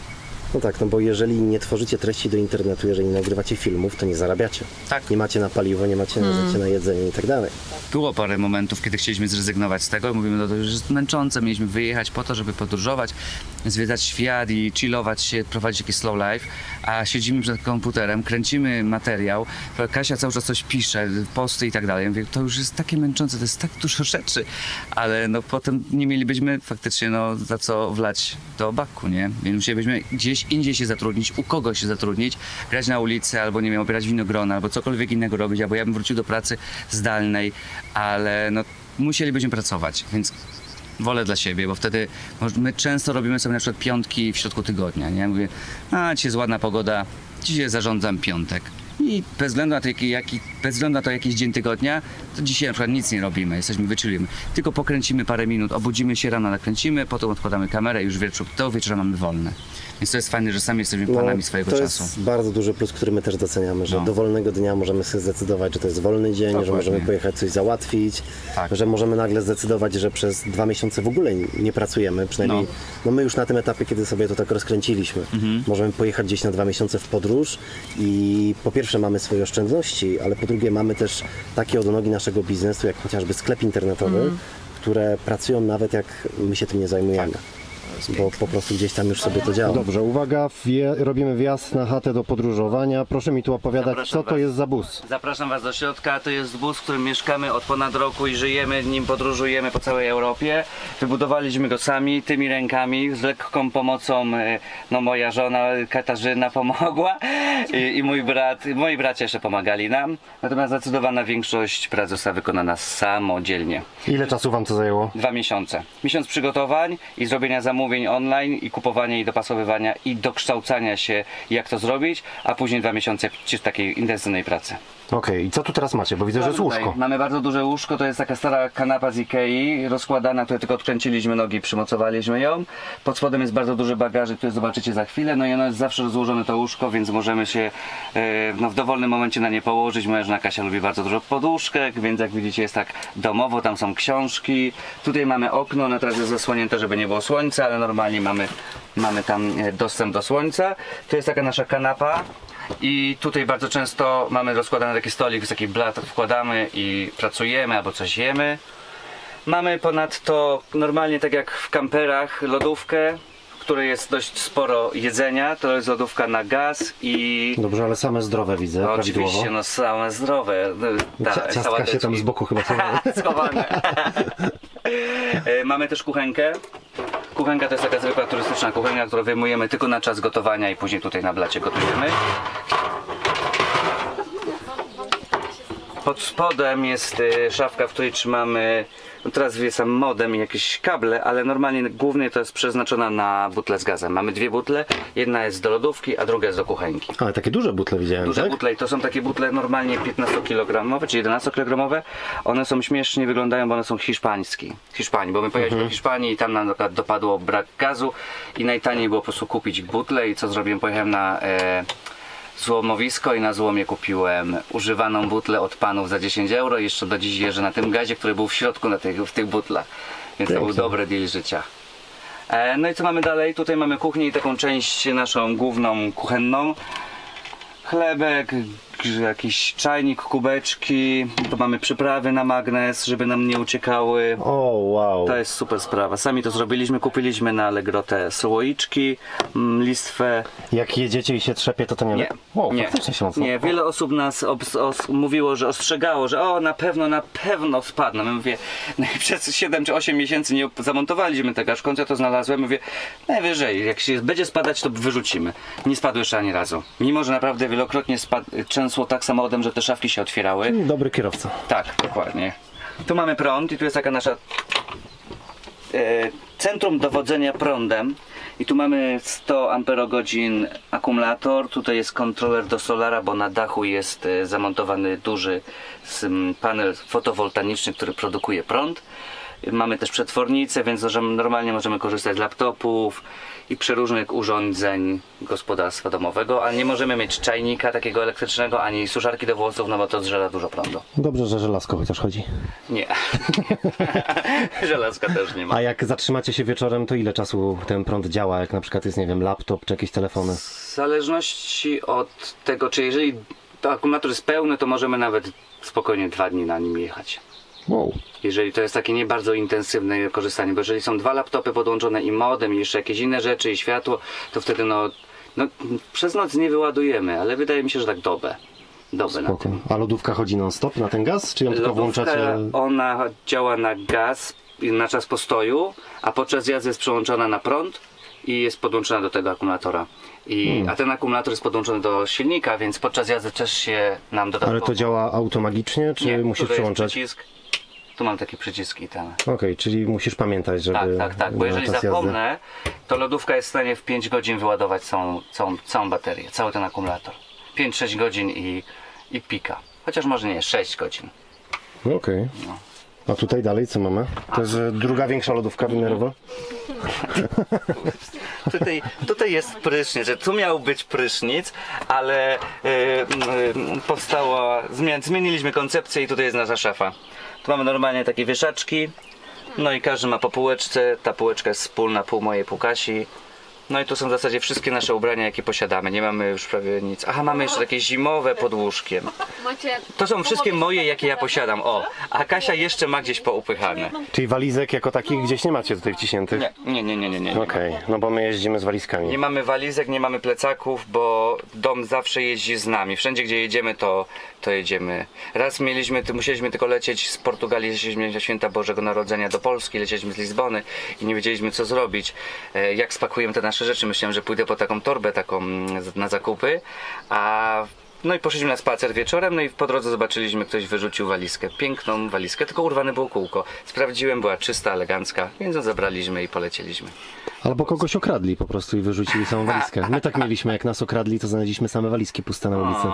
No tak, no bo jeżeli nie tworzycie treści do internetu, jeżeli nie nagrywacie filmów, to nie zarabiacie. Tak. Nie macie na paliwo, nie macie na, na jedzenie i tak dalej. Było parę momentów, kiedy chcieliśmy zrezygnować z tego. Mówimy, no to już jest męczące. Mieliśmy wyjechać po to, żeby podróżować, zwiedzać świat i chillować się, prowadzić jakiś slow life, a siedzimy przed komputerem, kręcimy materiał. Kasia cały czas coś pisze, posty i tak dalej. Ja Mówię, to już jest takie męczące, to jest tak dużo rzeczy, ale no potem nie mielibyśmy faktycznie no, za co wlać do baku, nie? Więc musielibyśmy gdzieś indziej się zatrudnić, u kogoś się zatrudnić, grać na ulicy, albo nie wiem, opierać winogrona, albo cokolwiek innego robić, albo ja bym wrócił do pracy zdalnej, ale no musielibyśmy pracować, więc wolę dla siebie, bo wtedy my często robimy sobie na przykład piątki w środku tygodnia, nie? Mówię, a dzisiaj jest ładna pogoda, dzisiaj zarządzam piątek. I bez względu, na to, jaki, jaki, bez względu na to, jaki jest dzień tygodnia, to dzisiaj na przykład nic nie robimy, jesteśmy wyczulimy. Tylko pokręcimy parę minut, obudzimy się rano, nakręcimy, potem odkładamy kamerę i już wieczór, do wieczora mamy wolne. Więc to jest fajne, że sami jesteśmy panami swojego No, to czasu. jest bardzo duży plus, który my też doceniamy, że No. do wolnego dnia możemy sobie zdecydować, że to jest wolny dzień, że Dokładnie. możemy pojechać coś załatwić, Tak. że możemy nagle zdecydować, że przez dwa miesiące w ogóle nie pracujemy, przynajmniej No. no. my już na tym etapie, kiedy sobie to tak rozkręciliśmy, Mhm. możemy pojechać gdzieś na dwa miesiące w podróż i po pierwsze mamy swoje oszczędności, ale po drugie mamy też takie odnogi naszego biznesu, jak chociażby sklep internetowy, Mhm. które pracują nawet jak my się tym nie zajmujemy. Tak. Bo po prostu gdzieś tam już sobie to działa. Dobrze, uwaga, wje, robimy wjazd na chatę do podróżowania. Proszę mi tu opowiadać, Zapraszam co to was. jest za bus. Zapraszam Was do środka. To jest bus, w którym mieszkamy od ponad roku i żyjemy, nim podróżujemy po całej Europie. Wybudowaliśmy go sami, tymi rękami, z lekką pomocą. e, No moja żona Katarzyna pomogła i, i mój brat, moi bracia jeszcze pomagali nam. Natomiast zdecydowana większość prac została wykonana samodzielnie. Ile czasu wam to zajęło? Dwa miesiące. Miesiąc przygotowań i zrobienia zamówień online i kupowania i dopasowywania i dokształcania się jak to zrobić, a później dwa miesiące takiej intensywnej pracy. Okej, i co tu teraz macie? Bo widzę, że jest Tutaj łóżko. Mamy bardzo duże łóżko, to jest taka stara kanapa z Ikei, rozkładana, tutaj tylko odkręciliśmy nogi, przymocowaliśmy ją. Pod spodem jest bardzo duży bagażek, który zobaczycie za chwilę, no i ono jest zawsze rozłożone to łóżko, więc możemy się e, no, w dowolnym momencie na nie położyć. Moja żona Kasia lubi bardzo dużo poduszek, więc jak widzicie jest tak domowo, tam są książki. Tutaj mamy okno, no teraz jest zasłonięte, żeby nie było słońca, ale normalnie mamy, mamy tam e, dostęp do słońca. To jest taka nasza kanapa. I tutaj bardzo często mamy rozkładany taki stolik, z taki blat wkładamy i pracujemy albo coś jemy. Mamy ponadto normalnie tak jak w kamperach lodówkę, w której jest dość sporo jedzenia. To jest lodówka na gaz i Dobrze, ale same zdrowe widzę, no, prawidłowo. oczywiście no same zdrowe. Cia- Ta, ciastka się tam z boku chyba chowały. schowane. E, Mamy też kuchenkę. Kuchenka to jest taka zwykła turystyczna kuchenka, którą wyjmujemy tylko na czas gotowania i później tutaj na blacie gotujemy. Pod spodem jest e, szafka, w której trzymamy, no teraz wie sam modem i jakieś kable, ale normalnie głównie to jest przeznaczona na butle z gazem. Mamy dwie butle, jedna jest do lodówki, a druga jest do kuchenki. Ale takie duże butle widziałem, Duże tak? butle i to są takie butle normalnie 15-kilogramowe czy 11-kilogramowe. One są śmiesznie wyglądają, bo one są hiszpańskie. Hiszpanii, bo my pojechaliśmy do Hiszpanii i tam nam dopadło brak gazu i najtaniej było po prostu kupić butle i co zrobiłem? Pojechałem na e, złomowisko i na złomie kupiłem używaną butlę od panów za 10 euro i jeszcze do dziś jeżdżę na tym gazie, który był w środku na tych, w tych butlach. Więc to był dobry deal życia. E, No i co mamy dalej? Tutaj mamy kuchnię i taką część naszą główną kuchenną. Chlebek, jakiś czajnik, kubeczki, tu mamy przyprawy na magnes, żeby nam nie uciekały. O, wow. To jest super sprawa. Sami to zrobiliśmy, kupiliśmy na Allegro te słoiczki, mm, listwę. Jak jedziecie i się trzepie, to to nie... Nie, Wow, nie, faktycznie się mocno... nie. Wiele osób nas obs- os- mówiło, że ostrzegało, że o, na pewno, na pewno spadną. Ja mówię, no i przez 7 czy 8 miesięcy nie zamontowaliśmy tego, aż w końcu ja to znalazłem. Mówię, najwyżej, jak się będzie spadać, to wyrzucimy. Nie spadło jeszcze ani razu. Mimo, że naprawdę wielokrotnie spad- trzęsło tak samochodem, że te szafki się otwierały. Dobry kierowca. Tak, dokładnie. Tu mamy prąd i tu jest taka nasza e, centrum dowodzenia prądem. I tu mamy 100 amperogodzin akumulator. Tutaj jest kontroler do solara, bo na dachu jest e, zamontowany duży panel fotowoltaiczny, który produkuje prąd. Mamy też przetwornicę, więc możemy, normalnie możemy korzystać z laptopów i przeróżnych urządzeń gospodarstwa domowego, ale nie możemy mieć czajnika takiego elektrycznego, ani suszarki do włosów, no bo to zżera dużo prądu. Dobrze, że żelazko chociaż chodzi. Nie. Żelazka też nie ma. A jak zatrzymacie się wieczorem, to ile czasu ten prąd działa? Jak na przykład jest, nie wiem, laptop czy jakieś telefony? W zależności od tego, czy jeżeli to akumulator jest pełny, to możemy nawet spokojnie dwa dni na nim jechać. Wow. Jeżeli to jest takie nie bardzo intensywne korzystanie, bo jeżeli są dwa laptopy podłączone i modem i jeszcze jakieś inne rzeczy i światło, to wtedy no, no przez noc nie wyładujemy, ale wydaje mi się, że tak dobę. Dobę na Spoko. tym. A lodówka chodzi non stop na ten gaz? Czy ją tylko Lodówka, włączacie? ona działa na gaz i na czas postoju, a podczas jazdy jest przełączona na prąd i jest podłączona do tego akumulatora. I, Hmm. A ten akumulator jest podłączony do silnika, więc podczas jazdy też się nam dodatkowo... Ale to działa automagicznie, czy Nie, musisz tutaj jest przełączać? przycisk. Tu mam takie przyciski tam. Okej, czyli musisz pamiętać, żeby Tak, tak, tak. Bo jeżeli czas jazdy. zapomnę, to lodówka jest w stanie w 5 godzin wyładować całą, całą, całą baterię, cały ten akumulator. 5-6 godzin i, i pika. Chociaż może nie, 6 godzin. No Okej. A tutaj dalej co mamy? To jest e, druga większa lodówka wymiarowa? Tutaj, tutaj jest prysznic, że tu miał być prysznic, ale y, y, powstała, zmieniliśmy koncepcję i tutaj jest nasza szafa. Mamy normalnie takie wieszaczki, no i każdy ma po półeczce, ta półeczka jest wspólna, pół mojej, pół Kasi. No i tu są w zasadzie wszystkie nasze ubrania, jakie posiadamy. Nie mamy już prawie nic. Aha, mamy jeszcze takie zimowe pod łóżkiem. To są wszystkie moje, jakie ja posiadam. O, a Kasia jeszcze ma gdzieś poupychane. Czyli walizek jako takich gdzieś nie macie tutaj wciśniętych? Nie, nie, nie, nie, nie. nie. Okej, no bo my jeździmy z walizkami. Nie mamy walizek, nie mamy plecaków, bo dom zawsze jeździ z nami. Wszędzie, gdzie jedziemy, to, to jedziemy. Raz mieliśmy, ty, musieliśmy tylko lecieć z Portugalii, lecieliśmy na święta Bożego Narodzenia do Polski, lecieliśmy z Lizbony i nie wiedzieliśmy, co zrobić. E, Jak spakujemy te nasze rzeczy? Myślałem, że pójdę po taką torbę taką mm, na zakupy, a no i poszliśmy na spacer wieczorem, no i po drodze zobaczyliśmy, ktoś wyrzucił walizkę. Piękną walizkę, tylko urwane było kółko. Sprawdziłem, była czysta, elegancka, więc ją zabraliśmy i polecieliśmy. Albo kogoś okradli po prostu i wyrzucili samą walizkę. My tak mieliśmy, jak nas okradli, to znaleźliśmy same walizki puste na ulicy.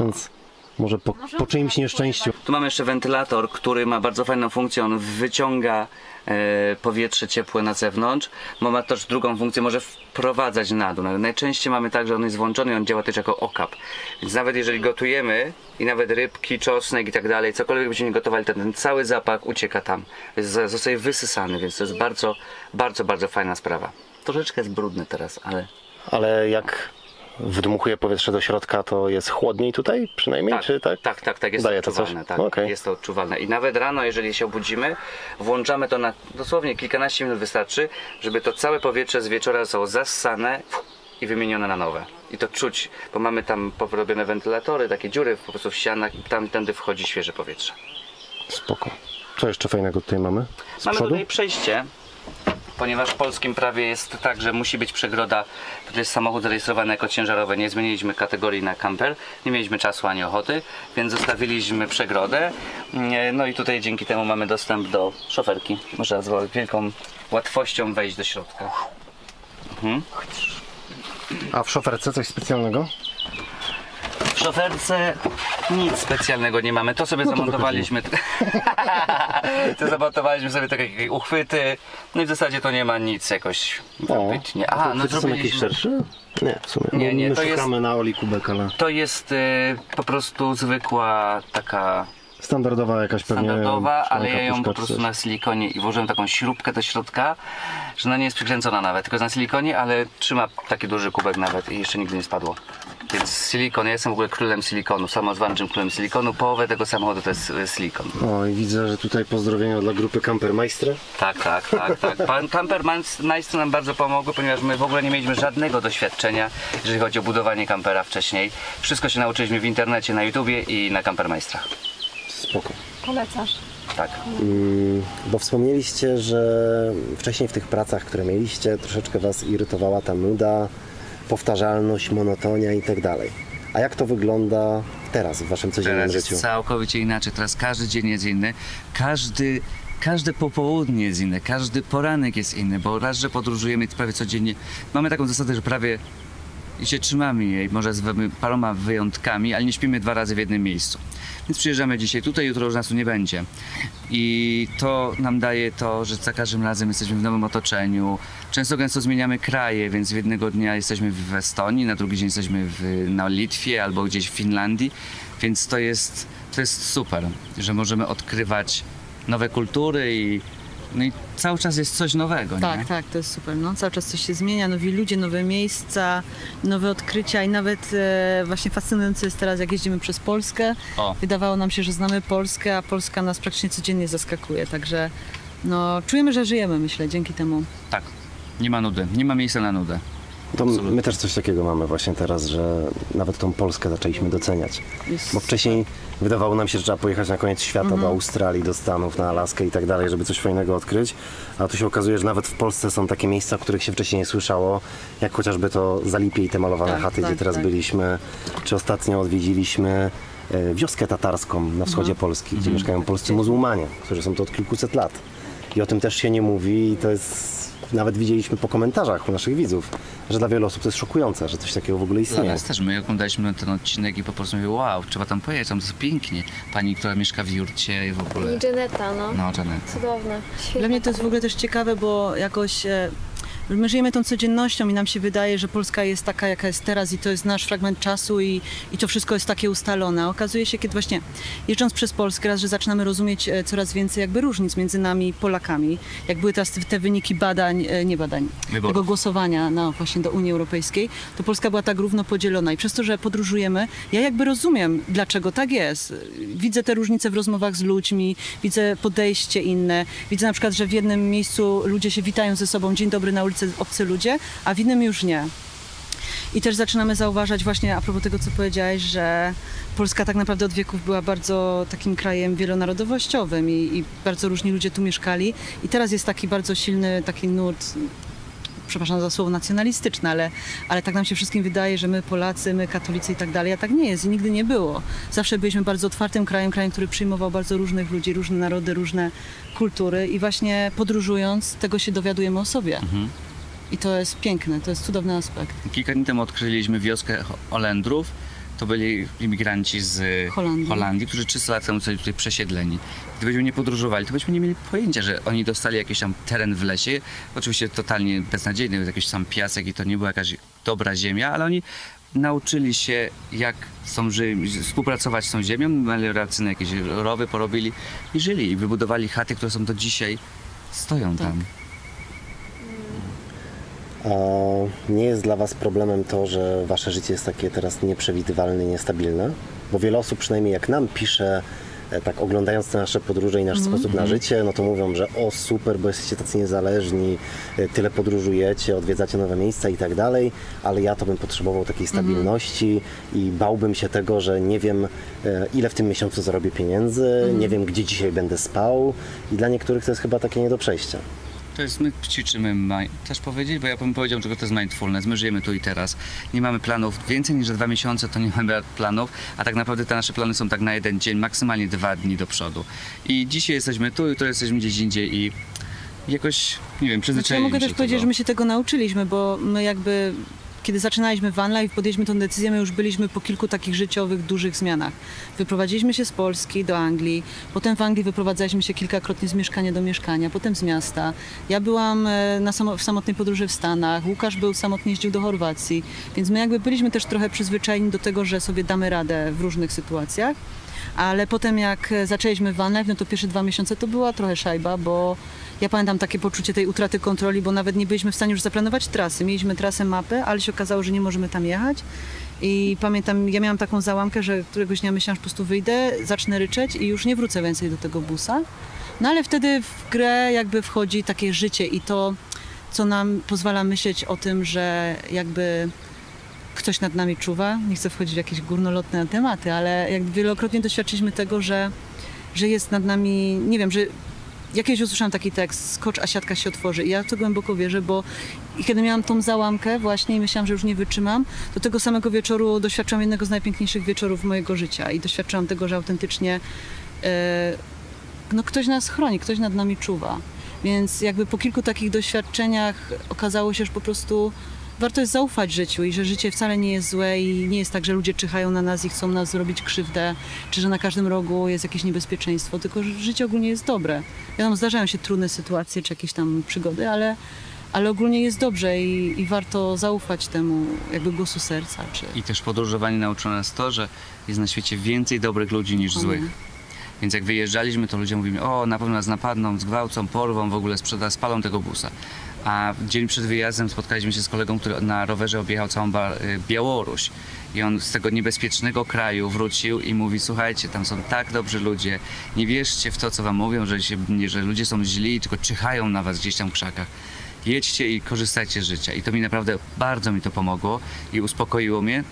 Więc może po, po czyimś nieszczęściu. Tu mamy jeszcze wentylator, który ma bardzo fajną funkcję. On wyciąga powietrze ciepłe na zewnątrz. Bo ma też drugą funkcję, może wprowadzać na dół. Najczęściej mamy tak, że on jest włączony i on działa też jako okap. Więc nawet jeżeli gotujemy i nawet rybki, czosnek i tak dalej, cokolwiek nie gotowali, to ten cały zapach ucieka tam. Zostaje wysysany, więc to jest bardzo, bardzo, bardzo fajna sprawa. Troszeczkę jest brudny teraz, ale Ale jak wdmuchuje powietrze do środka, to jest chłodniej tutaj przynajmniej, czy tak? Tak, tak, tak, jest Daje to odczuwalne. Tak, Okej. Jest to odczuwalne. I nawet rano, jeżeli się obudzimy, włączamy to na dosłownie kilkanaście minut wystarczy, żeby to całe powietrze z wieczora zostało zassane i wymienione na nowe. I to czuć, bo mamy tam porobione wentylatory, takie dziury po prostu w ścianach i tam tędy wchodzi świeże powietrze. Spoko. Co jeszcze fajnego tutaj mamy? Z Mamy przodu? tutaj przejście, ponieważ w polskim prawie jest tak, że musi być przegroda, to jest samochód zarejestrowany jako ciężarowy. Nie zmieniliśmy kategorii na camper, nie mieliśmy czasu ani ochoty, więc zostawiliśmy przegrodę. Nie, No i tutaj dzięki temu mamy dostęp do szoferki. Można z wielką łatwością wejść do środka. A w szoferce coś specjalnego? W szoferce nic specjalnego nie mamy. To sobie No to zamontowaliśmy. to zamontowaliśmy sobie takie uchwyty. No i w zasadzie to nie ma nic jakoś wybitnie. A, no to są jakieś szersze? Nie, w sumie. Nie, nie, My to jest- na Oli Kubek, ale To jest y, po prostu zwykła taka standardowa jakaś pewnie standardowa, ale ja ją po prostu na silikonie i włożyłem taką śrubkę do środka, że ona nie jest przykręcona nawet, tylko jest na silikonie, ale trzyma taki duży kubek nawet i jeszcze nigdy nie spadło. Więc silikon, ja jestem w ogóle królem silikonu, samozwańczym królem silikonu, połowę tego samochodu to jest silikon. O, i widzę, że tutaj pozdrowienia dla grupy Campermeistre. Tak, tak, tak, tak. Pan Campermeister nam bardzo pomogły, ponieważ my w ogóle nie mieliśmy żadnego doświadczenia, jeżeli chodzi o budowanie kampera wcześniej. Wszystko się nauczyliśmy w internecie, na YouTubie i na Campermeistrach. Spoko. Polecasz. Tak. Bo wspomnieliście, że wcześniej w tych pracach, które mieliście, troszeczkę Was irytowała ta nuda, powtarzalność, monotonia i tak dalej. A jak to wygląda teraz w Waszym codziennym Teraz życiu? jest całkowicie inaczej. Teraz każdy dzień jest inny. Każdy, każde popołudnie jest inne. Każdy poranek jest inny, bo raz, że podróżujemy prawie codziennie. Mamy taką zasadę, że prawie i się trzymamy jej, może z paroma wyjątkami, ale nie śpimy dwa razy w jednym miejscu. Więc przyjeżdżamy dzisiaj tutaj, jutro już nas tu nie będzie. I to nam daje to, że za każdym razem jesteśmy w nowym otoczeniu. Często gęsto zmieniamy kraje, więc jednego dnia jesteśmy w Estonii, na drugi dzień jesteśmy w, na Litwie albo gdzieś w Finlandii. Więc to jest, to jest super, że możemy odkrywać nowe kultury i, no i cały czas jest coś nowego. Tak, nie? tak, to jest super. No, cały czas coś się zmienia, nowi ludzie, nowe miejsca, nowe odkrycia i nawet e, właśnie fascynujące jest teraz, jak jeździmy przez Polskę. O. Wydawało nam się, że znamy Polskę, a Polska nas praktycznie codziennie zaskakuje, także no, czujemy, że żyjemy, myślę, dzięki temu. Tak. Nie ma nudy, nie ma miejsca na nudę. To my też coś takiego mamy właśnie teraz, że nawet tą Polskę zaczęliśmy doceniać. Bo wcześniej wydawało nam się, że trzeba pojechać na koniec świata do Australii, do Stanów, na Alaskę i tak dalej, żeby coś fajnego odkryć. A tu się okazuje, że nawet w Polsce są takie miejsca, o których się wcześniej nie słyszało, jak chociażby to Zalipie i te malowane Tak, chaty, tak, gdzie teraz tak. byliśmy, czy ostatnio odwiedziliśmy e, wioskę tatarską na wschodzie Polski, gdzie mieszkają polscy muzułmanie, którzy są tu od kilkuset lat. I o tym też się nie mówi i to jest... Nawet widzieliśmy po komentarzach u naszych widzów, że dla wielu osób to jest szokujące, że coś takiego w ogóle Dla istnieje. nas też. My oglądaliśmy ten odcinek i po prostu mówię, wow, trzeba tam pojechać, tam to jest pięknie. Pani, która mieszka w Jurcie i w ogóle. I Janeta, no. No, Janet. Cudowne. Świetne. Dla mnie to jest w ogóle też ciekawe, bo jakoś e, my żyjemy tą codziennością i nam się wydaje, że Polska jest taka, jaka jest teraz i to jest nasz fragment czasu i, i to wszystko jest takie ustalone. Okazuje się, kiedy właśnie jeżdżąc przez Polskę, raz, że zaczynamy rozumieć e, coraz więcej jakby różnic między nami Polakami. Jak były teraz te, wyniki badań, e, nie badań, Wyborów. tego głosowania na, właśnie do Unii Europejskiej, to Polska była tak równo podzielona i przez to, że podróżujemy, ja jakby rozumiem, dlaczego tak jest. Widzę te różnice w rozmowach z ludźmi, widzę podejście inne, widzę na przykład, że w jednym miejscu ludzie się witają ze sobą, dzień dobry na ulicy obcy ludzie, a w innym już nie. I też zaczynamy zauważać właśnie a propos tego, co powiedziałeś, że Polska tak naprawdę od wieków była bardzo takim krajem wielonarodowościowym i, i bardzo różni ludzie tu mieszkali. I teraz jest taki bardzo silny taki nurt przepraszam za słowo nacjonalistyczne, ale, ale tak nam się wszystkim wydaje, że my Polacy, my katolicy i tak dalej, a tak nie jest i nigdy nie było. Zawsze byliśmy bardzo otwartym krajem, krajem, który przyjmował bardzo różnych ludzi, różne narody, różne kultury i właśnie podróżując tego się dowiadujemy o sobie. I to jest piękne, to jest cudowny aspekt. Kilka dni temu odkryliśmy wioskę Olendrów. To byli imigranci z Holandii. Holandii, którzy 300 lat temu zostali tutaj przesiedleni. Gdybyśmy nie podróżowali, to byśmy nie mieli pojęcia, że oni dostali jakiś tam teren w lesie. Oczywiście totalnie beznadziejny, był jakiś sam piasek i to nie była jakaś dobra ziemia, ale oni nauczyli się, jak ży- współpracować z tą ziemią, melioracyjne jakieś rowy porobili i żyli. I wybudowali chaty, które są do dzisiaj, stoją Tak. tam. Nie jest dla Was problemem to, że Wasze życie jest takie teraz nieprzewidywalne, niestabilne? Bo wiele osób, przynajmniej jak nam pisze, e, tak oglądając te nasze podróże i nasz sposób na życie, no to mówią, że o super, bo jesteście tacy niezależni, e, tyle podróżujecie, odwiedzacie nowe miejsca i tak dalej, ale ja to bym potrzebował takiej stabilności i bałbym się tego, że nie wiem e, ile w tym miesiącu zarobię pieniędzy, nie wiem gdzie dzisiaj będę spał i dla niektórych to jest chyba takie nie do przejścia. To jest, my ćwiczymy, też powiedzieć, bo ja bym powiedział, że to jest mindfulness, my żyjemy tu i teraz. Nie mamy planów, więcej niż za dwa miesiące to nie mamy planów, a tak naprawdę te nasze plany są tak na jeden dzień, maksymalnie dwa dni do przodu. I dzisiaj jesteśmy tu, jutro jesteśmy gdzieś indziej i jakoś, nie wiem, Znaczy, ja przyzwyczailiśmy mogę też powiedzieć, tego. że my się tego nauczyliśmy, bo my jakby kiedy zaczynaliśmy Van Life, podjęliśmy tę decyzję, my już byliśmy po kilku takich życiowych, dużych zmianach. Wyprowadziliśmy się z Polski do Anglii, potem w Anglii wyprowadzaliśmy się kilkakrotnie z mieszkania do mieszkania, potem z miasta. Ja byłam e, na samo, w samotnej podróży w Stanach, Łukasz był samotnie jeździł do Chorwacji, więc my jakby byliśmy też trochę przyzwyczajeni do tego, że sobie damy radę w różnych sytuacjach. Ale potem jak e, zaczęliśmy Van Life, no to pierwsze dwa miesiące to była trochę szajba, bo ja pamiętam takie poczucie tej utraty kontroli, bo nawet nie byliśmy w stanie już zaplanować trasy. Mieliśmy trasę mapy, ale się okazało, że nie możemy tam jechać. I pamiętam, ja miałam taką załamkę, że któregoś dnia myślałam, że po prostu wyjdę, zacznę ryczeć i już nie wrócę więcej do tego busa. No ale wtedy w grę jakby wchodzi takie życie i to, co nam pozwala myśleć o tym, że jakby ktoś nad nami czuwa. Nie chcę wchodzić w jakieś górnolotne tematy, ale jak wielokrotnie doświadczyliśmy tego, że, że jest nad nami, nie wiem, że jakieś usłyszałam taki tekst, skocz, a siatka się otworzy. I ja w to głęboko wierzę, bo kiedy miałam tą załamkę właśnie i myślałam, że już nie wytrzymam, do tego samego wieczoru doświadczyłam jednego z najpiękniejszych wieczorów mojego życia i doświadczyłam tego, że autentycznie e, no ktoś nas chroni, ktoś nad nami czuwa. Więc jakby po kilku takich doświadczeniach okazało się, że po prostu warto jest zaufać życiu i że życie wcale nie jest złe i nie jest tak, że ludzie czyhają na nas i chcą nas zrobić krzywdę, czy że na każdym rogu jest jakieś niebezpieczeństwo, tylko że życie ogólnie jest dobre. Wiadomo, zdarzają się trudne sytuacje czy jakieś tam przygody, ale, ale ogólnie jest dobrze i, i warto zaufać temu jakby głosu serca. Czy... I też podróżowanie nauczyło nas to, że jest na świecie więcej dobrych ludzi niż złych. Więc jak wyjeżdżaliśmy, to ludzie mówili, o na pewno nas napadną, zgwałcą, porwą, w ogóle sprzeda, spalą tego busa. A dzień przed wyjazdem spotkaliśmy się z kolegą, który na rowerze objechał całą y, Białoruś. I on z tego niebezpiecznego kraju wrócił i mówi, słuchajcie, tam są tak dobrzy ludzie, nie wierzcie w to, co wam mówią, że, się, że ludzie są źli, tylko czyhają na was gdzieś tam w krzakach. Jedźcie i korzystajcie z życia. I to mi naprawdę bardzo mi to pomogło i uspokoiło mnie.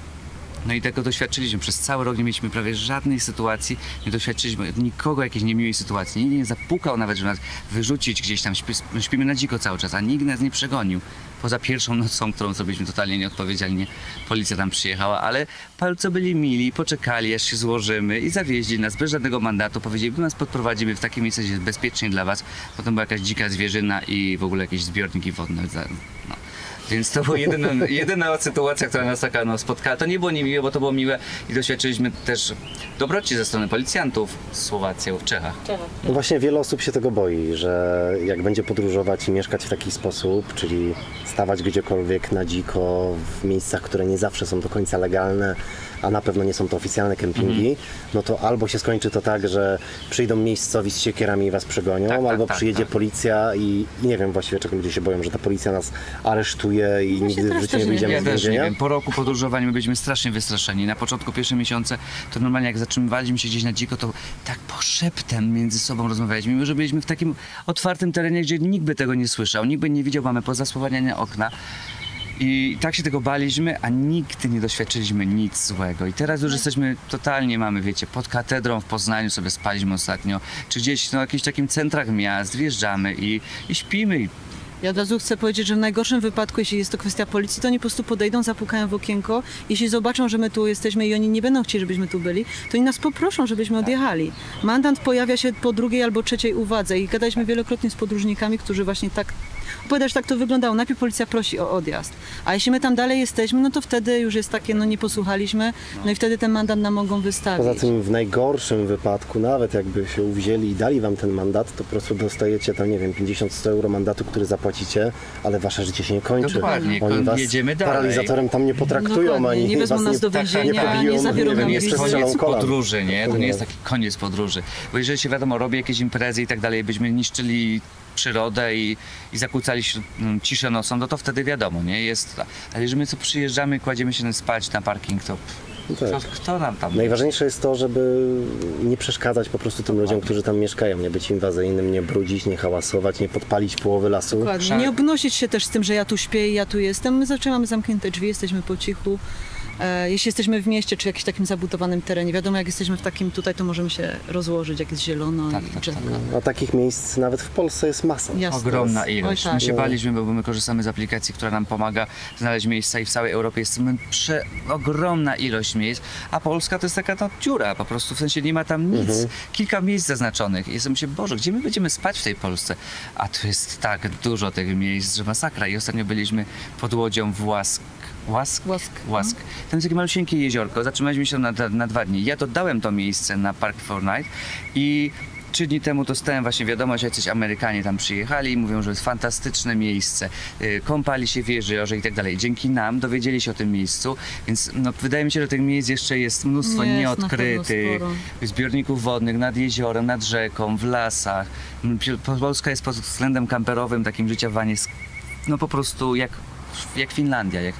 No i tego doświadczyliśmy. Przez cały rok nie mieliśmy prawie żadnej sytuacji, nie doświadczyliśmy nikogo jakiejś niemiłej sytuacji. Nikt nie zapukał nawet, żeby nas wyrzucić gdzieś tam. Śpi, śpimy na dziko cały czas, a nikt nas nie przegonił. Poza pierwszą nocą, którą zrobiliśmy totalnie nieodpowiedzialnie, policja tam przyjechała, ale bardzo byli mili, poczekali aż się złożymy i zawieźli nas bez żadnego mandatu. Powiedzieli, my nas podprowadzimy w takie miejsce, gdzie jest bezpiecznie dla was. Potem była jakaś dzika zwierzyna i w ogóle jakieś zbiorniki wodne. No. Więc to była jedyna, jedyna sytuacja, która nas taka no, spotkała. To nie było niemiłe, bo to było miłe i doświadczyliśmy też dobroci ze strony policjantów w Słowacji, w Czechach. No właśnie wiele osób się tego boi, że jak będzie podróżować i mieszkać w taki sposób, czyli stawać gdziekolwiek na dziko, w miejscach, które nie zawsze są do końca legalne, a na pewno nie są to oficjalne kempingi, no to albo się skończy to tak, że przyjdą miejscowi z siekierami i was przegonią, Tak, tak, albo tak, przyjedzie tak. policja i, i nie wiem właściwie czego ludzie się boją, że ta policja nas aresztuje i nigdy w życiu też nie wyjdziemy Ja z też nie więzienia. wiem. Po roku podróżowania my byliśmy strasznie wystraszeni. Na początku pierwsze miesiące to normalnie jak zatrzymywaliśmy się gdzieś na dziko, to tak poszeptem między sobą rozmawialiśmy. Mimo, że byliśmy w takim otwartym terenie, gdzie nikt by tego nie słyszał, nikt by nie widział, mamy pozasłaniane okna. I tak się tego baliśmy, a nigdy nie doświadczyliśmy nic złego. I teraz już jesteśmy totalnie, mamy, wiecie, pod katedrą w Poznaniu sobie spaliśmy ostatnio, czy gdzieś no, w jakichś takim centrach miast, wjeżdżamy i, i śpimy. I Ja od razu chcę powiedzieć, że w najgorszym wypadku, jeśli jest to kwestia policji, to oni po prostu podejdą, zapukają w okienko. Jeśli zobaczą, że my tu jesteśmy i oni nie będą chcieli, żebyśmy tu byli, to oni nas poproszą, żebyśmy odjechali. Mandant pojawia się po drugiej albo trzeciej uwadze i gadaliśmy wielokrotnie z podróżnikami, którzy właśnie tak opowiadają, że tak to wyglądało. Najpierw policja prosi o odjazd, a jeśli my tam dalej jesteśmy, no to wtedy już jest takie, no nie posłuchaliśmy, no i wtedy ten mandat nam mogą wystawić. Poza tym w najgorszym wypadku, nawet jakby się uwzięli i dali wam ten mandat, to po prostu dostajecie tam, nie wiem, 50-100 euro mandatu, który zapłacicie, ale wasze życie się nie kończy. Dokładnie, Oni was jedziemy dalej. paralizatorem tam nie potraktują, Dokładnie, ani nie wezmą was nas do więzienia, pobiją, nie zabiorą nam nie koniec kolan. podróży, nie? To nie jest taki koniec podróży. Bo jeżeli się wiadomo, robi jakieś imprezy i tak dalej, byśmy niszczyli przyrodę i, i zakłócali śr- m, ciszę nocą, no to wtedy wiadomo, nie? Jest, ale jeżeli my co przyjeżdżamy, kładziemy się spać na parking, to No tak. kto, kto nam tam... Najważniejsze jest to, żeby nie przeszkadzać po prostu tym ludziom, którzy tam mieszkają, nie być inwazyjnym, nie brudzić, nie hałasować, nie podpalić połowy lasu. Dokładnie. Nie obnosić się też z tym, że ja tu śpię i ja tu jestem. My zawsze mamy zamknięte drzwi, jesteśmy po cichu. E, jeśli jesteśmy w mieście czy jakimś takim zabudowanym terenie, wiadomo jak jesteśmy w takim tutaj, to możemy się rozłożyć, jak jest zielono Tak, i tak, drzewa. A takich miejsc nawet w Polsce jest masa. Jasne. Ogromna Oj, ilość. tak. My się baliśmy, bo my korzystamy z aplikacji, która nam pomaga znaleźć miejsca i w całej Europie jest prze ogromna ilość miejsc, a Polska to jest taka no, dziura, po prostu w sensie nie ma tam nic. Kilka miejsc zaznaczonych. I jestem się, Boże, gdzie my będziemy spać w tej Polsce? A tu jest tak dużo tych miejsc, że masakra. I ostatnio byliśmy pod łodzią w Łask. Łask? Łask. Łask. Tam jest takie malusieńkie jeziorko. Zatrzymaliśmy się na, na dwa dni. Ja dodałem to miejsce na Park for Night i Trzy dni temu dostałem właśnie wiadomość, że jacyś Amerykanie tam przyjechali i mówią, że jest fantastyczne miejsce. Y, Kąpali się w jeziorze i tak dalej. Dzięki nam dowiedzieli się o tym miejscu, więc no, wydaje mi się, że tych miejsc jeszcze jest mnóstwo Jest, na nieodkrytych. Zbiorników wodnych nad jeziorem, nad rzeką, w lasach. M, Polska jest pod względem kamperowym, takim życia w wanie, no po prostu jak, jak Finlandia, jak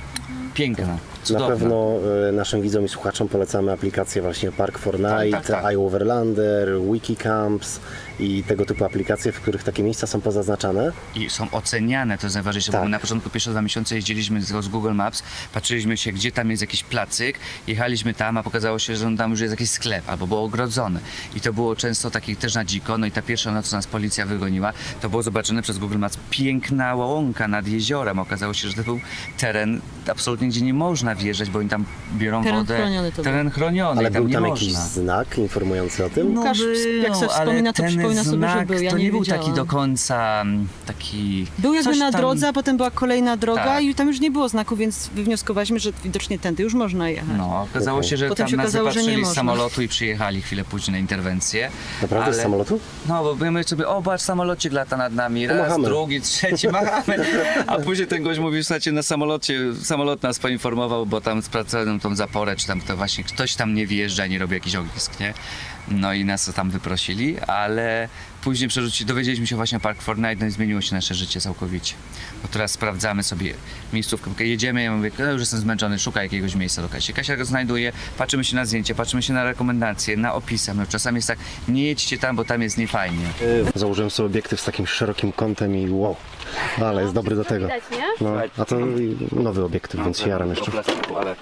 piękna, Na cudowna. pewno e, naszym widzom i słuchaczom polecamy aplikację właśnie Park for Night, tak, tak. iOverlander, Wikicamps i tego typu aplikacje, w których takie miejsca są pozaznaczane. i są oceniane, to jest najważniejsze, Tak. bo na początku pierwsze dwa miesiące jeździliśmy z, z Google Maps, patrzyliśmy się, gdzie tam jest jakiś placyk, jechaliśmy tam, a pokazało się, że tam już jest jakiś sklep, albo było ogrodzone. I to było często takich też na dziko, no i ta pierwsza noc, co nas policja wygoniła, to było zobaczone przez Google Maps piękna łąka nad jeziorem. Okazało się, że to był teren absolutnie, gdzie nie można można wjeżdżać, bo oni tam biorą Teren wodę. chroniony to był. Teren chroniony, Ale tam był nie tam można. jakiś znak informujący o tym? No Łukasz, jak sobie ale wspomina, to ten przypomina sobie, że znak był, ja to nie nie był taki do końca mm, taki... Był jakby coś na tam- drodze, a potem była kolejna droga Tak. i tam już nie było znaku, więc wywnioskowaliśmy, że widocznie tędy już można jechać. No, okazało się, że Potem tam się nas okazało, że nie zapatrzyli z można. samolotu i przyjechali chwilę później na interwencję. Naprawdę z ale- samolotu? No, bo my sobie, o, patrz, samolocik lata nad nami, raz, Pomachamy. drugi, trzeci, machamy. A później ten gość mówi, słuchajcie, na samolocie, samolot nas poinformował, bo tam sprawdzałem tą zaporę, czy tam to właśnie ktoś tam nie wjeżdża, nie robi jakiś ognisk, nie? No i nas tam wyprosili, ale później przerzuci, dowiedzieliśmy się właśnie o Park Fortnite, no i zmieniło się nasze życie całkowicie. Bo teraz sprawdzamy sobie miejscówkę, jedziemy, ja mówię, no już jestem zmęczony, szukaj jakiegoś miejsca do Kasi. Kasia go znajduje, patrzymy się na zdjęcie, patrzymy się na rekomendacje, na opisy. No, czasami jest tak, nie jedźcie tam, bo tam jest niefajnie. Założyłem sobie obiektyw z takim szerokim kątem i wow, ale jest dobry do tego. Widać, nie? No, a to nowy obiektyw, więc się jaram jeszcze. plastiku, ale...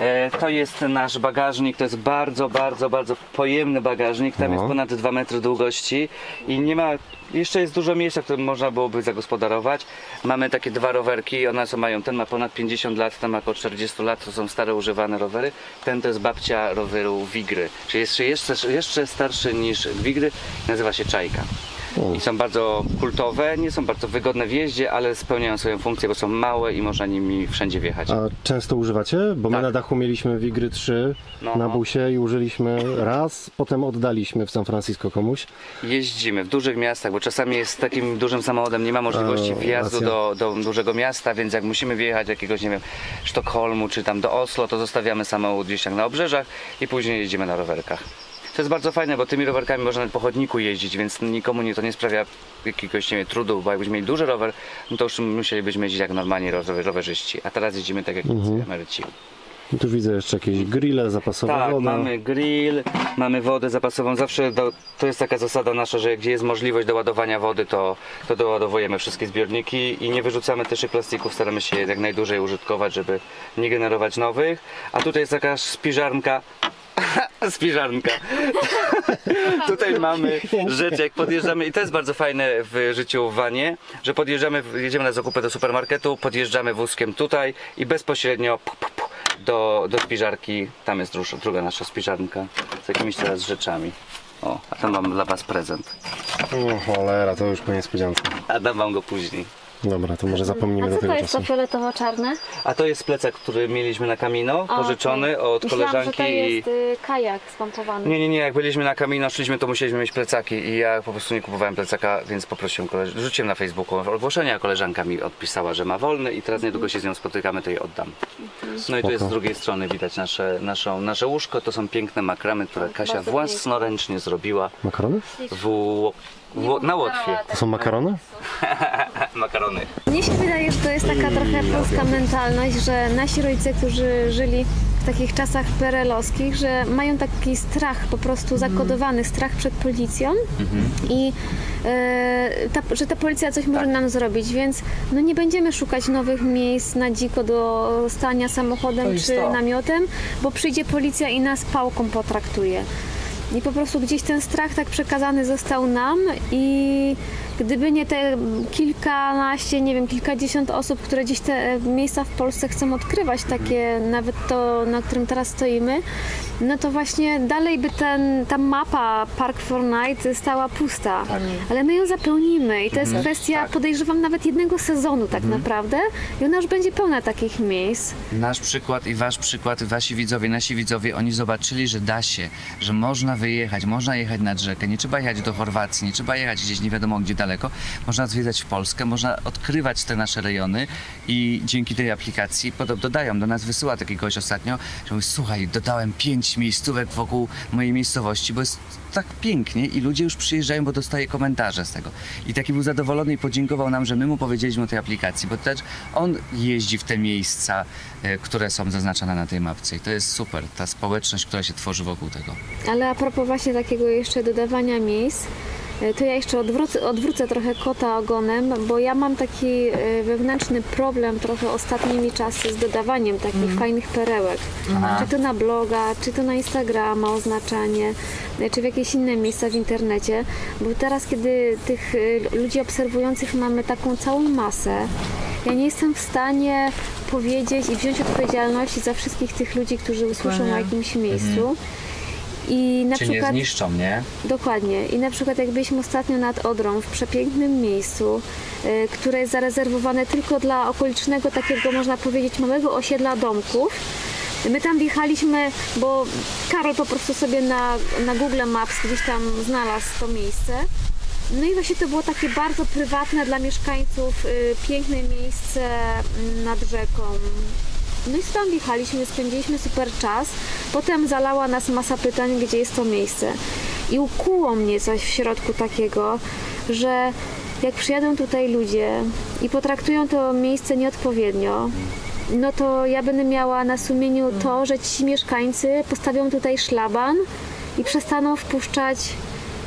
E, to jest nasz bagażnik, to jest bardzo, bardzo, bardzo pojemny bagażnik. Tam No. jest ponad 2 metry długości i nie ma. Jeszcze jest dużo miejsca, które można byłoby zagospodarować. Mamy takie dwa rowerki, one są, mają, ten ma ponad 50 lat, ten ma około 40 lat, to są stare używane rowery. Ten to jest babcia roweru Wigry, czyli jest jeszcze, jeszcze starszy niż Wigry, nazywa się Czajka. I są bardzo kultowe, nie są bardzo wygodne w jeździe, ale spełniają swoją funkcję, bo są małe i można nimi wszędzie wjechać. A często używacie? Bo my Tak. na dachu mieliśmy Wigry 3 No. na busie i użyliśmy raz, potem oddaliśmy w San Francisco komuś. Jeździmy w dużych miastach, bo czasami jest takim dużym samochodem, nie ma możliwości A, wjazdu racja. do, do dużego miasta, więc jak musimy wjechać do jakiegoś, nie wiem, Sztokholmu czy tam do Oslo, to zostawiamy samochód gdzieś tam na obrzeżach i później jeździmy na rowerkach. To jest bardzo fajne, bo tymi rowerkami można po chodniku jeździć, więc nikomu nie, to nie sprawia jakiegoś nie wiem, trudu, bo jakbyśmy mieli duży rower, no to już musielibyśmy jeździć jak normalni rower, rowerzyści, a teraz jeździmy tak jak Mhm. emeryci. I tu widzę jeszcze jakieś grille, zapasowa Tak, woda. mamy grill, mamy wodę zapasową. Zawsze do, to jest taka zasada nasza, że gdzie jest możliwość doładowania wody, to, to doładowujemy wszystkie zbiorniki i nie wyrzucamy też plastików. Staramy się jak najdłużej użytkować, żeby nie generować nowych. A tutaj jest taka spiżarnka. Spiżarnka. Tutaj mamy rzeczy, jak podjeżdżamy, i to jest bardzo fajne w życiu w wanie, że podjeżdżamy, jedziemy na zakupy do supermarketu, podjeżdżamy wózkiem tutaj i bezpośrednio pu, pu, pu, do, do spiżarki, tam jest druż, druga nasza spiżarka z jakimiś teraz rzeczami. O, a tam mam dla Was prezent. O cholera, to już po niespodziance. A dam Wam go później. Dobra, to może zapomnimy A do co to jest to fioletowo-czarne? A to jest plecak, który mieliśmy na Camino, O, pożyczony okej. od Myślałam, koleżanki. że to i- jest y, kajak spompowany. Nie, nie, nie, jak byliśmy na Camino, szliśmy, to musieliśmy mieć plecaki i ja po prostu nie kupowałem plecaka, więc poprosiłem koleżankę, rzuciłem na Facebooku ogłoszenie, a koleżanka mi odpisała, że ma wolny i teraz niedługo się z nią spotykamy, to jej oddam. No i tu jest z drugiej strony widać nasze, naszą, nasze łóżko, to są piękne makramy, które Kasia bardzo własnoręcznie zrobiła Makarony? w, Ło- na Łotwie. To są makarony? Makarony. Mnie się wydaje, że to jest taka trochę polska mentalność, że nasi rodzice, którzy żyli w takich czasach perelowskich, że mają taki strach, po prostu zakodowany strach przed policją i e, ta, że ta policja coś może nam zrobić, więc no nie będziemy szukać nowych miejsc na dziko do stania samochodem czy to. namiotem, bo przyjdzie policja i nas pałką potraktuje. I po prostu gdzieś ten strach tak przekazany został nam i gdyby nie te kilkanaście, nie wiem, kilkadziesiąt osób, które gdzieś te miejsca w Polsce chcą odkrywać, takie nawet to, na którym teraz stoimy, no to właśnie dalej by ten, ta mapa Park for Night stała pusta. Ale my ją zapełnimy i to jest kwestia, podejrzewam, nawet jednego sezonu tak naprawdę i ona już będzie pełna takich miejsc. Nasz przykład i wasz przykład, wasi widzowie, nasi widzowie, oni zobaczyli, że da się, że można wyjechać, można jechać nad rzekę, nie trzeba jechać do Chorwacji, nie trzeba jechać gdzieś nie wiadomo gdzie daleko, można zwiedzać Polskę, można odkrywać te nasze rejony i dzięki tej aplikacji podobno dodają, do nas wysyła taki gość ostatnio, że mówi, słuchaj, dodałem pięć miejscówek wokół mojej miejscowości, bo jest tak pięknie i ludzie już przyjeżdżają, bo dostaje komentarze z tego. I taki był zadowolony i podziękował nam, że my mu powiedzieliśmy o tej aplikacji, bo też on jeździ w te miejsca, e, które są zaznaczone na tej mapce i to jest super, ta społeczność, która się tworzy wokół tego. Ale a propos właśnie takiego jeszcze dodawania miejsc, to ja jeszcze odwrócę, odwrócę trochę kota ogonem, bo ja mam taki e, wewnętrzny problem trochę ostatnimi czasy z dodawaniem takich fajnych perełek. Czy to na bloga, czy to na Instagrama oznaczanie, e, czy w jakieś inne miejsca w internecie, bo teraz kiedy tych e, ludzi obserwujących mamy taką całą masę, Ja nie jestem w stanie powiedzieć i wziąć odpowiedzialności za wszystkich tych ludzi, którzy usłyszą o jakimś miejscu. I na Czy nie przykład zniszczą, nie? Dokładnie. I na przykład jak byliśmy ostatnio nad Odrą w przepięknym miejscu, y, które jest zarezerwowane tylko dla okolicznego takiego, można powiedzieć, małego osiedla domków. My tam wjechaliśmy, bo Karol po prostu sobie na, na Google Maps gdzieś tam znalazł to miejsce. No i właśnie to było takie bardzo prywatne dla mieszkańców, y, piękne miejsce nad rzeką. No i tam wjechaliśmy, spędziliśmy super czas. Potem zalała nas masa pytań, gdzie jest to miejsce. I ukuło mnie coś w środku takiego, że jak przyjadą tutaj ludzie i potraktują to miejsce nieodpowiednio, no to ja będę miała na sumieniu to, że ci mieszkańcy postawią tutaj szlaban i przestaną wpuszczać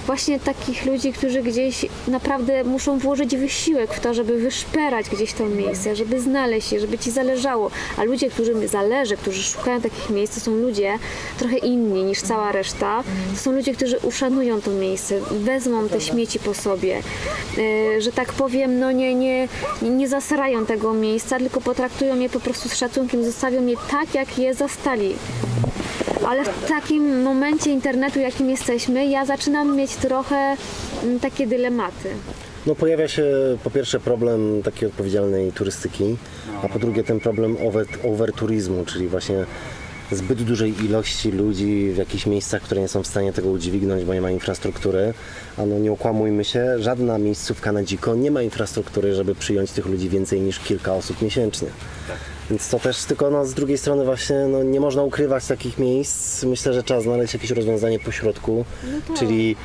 właśnie takich ludzi, którzy gdzieś naprawdę muszą włożyć wysiłek w to, żeby wyszperać gdzieś to miejsce, żeby znaleźć je, żeby ci zależało. A ludzie, którym zależy, którzy szukają takich miejsc, to są ludzie trochę inni niż cała reszta. To są ludzie, którzy uszanują to miejsce, wezmą te śmieci po sobie, Yy, że tak powiem, no nie, nie, nie zasrają tego miejsca, tylko potraktują je po prostu z szacunkiem, zostawią je tak, jak je zastali. Ale w takim momencie internetu, jakim jesteśmy, ja zaczynam mieć trochę mm, takie dylematy. No pojawia się po pierwsze problem takiej odpowiedzialnej turystyki, a po drugie ten problem over, overturizmu, czyli właśnie zbyt dużej ilości ludzi w jakichś miejscach, które nie są w stanie tego udźwignąć, bo nie ma infrastruktury. A no nie okłamujmy się, żadna miejscówka na dziko nie ma infrastruktury, żeby przyjąć tych ludzi więcej niż kilka osób miesięcznie. Więc to też tylko no, z drugiej strony właśnie no, nie można ukrywać takich miejsc. Myślę, że trzeba znaleźć jakieś rozwiązanie pośrodku, czyli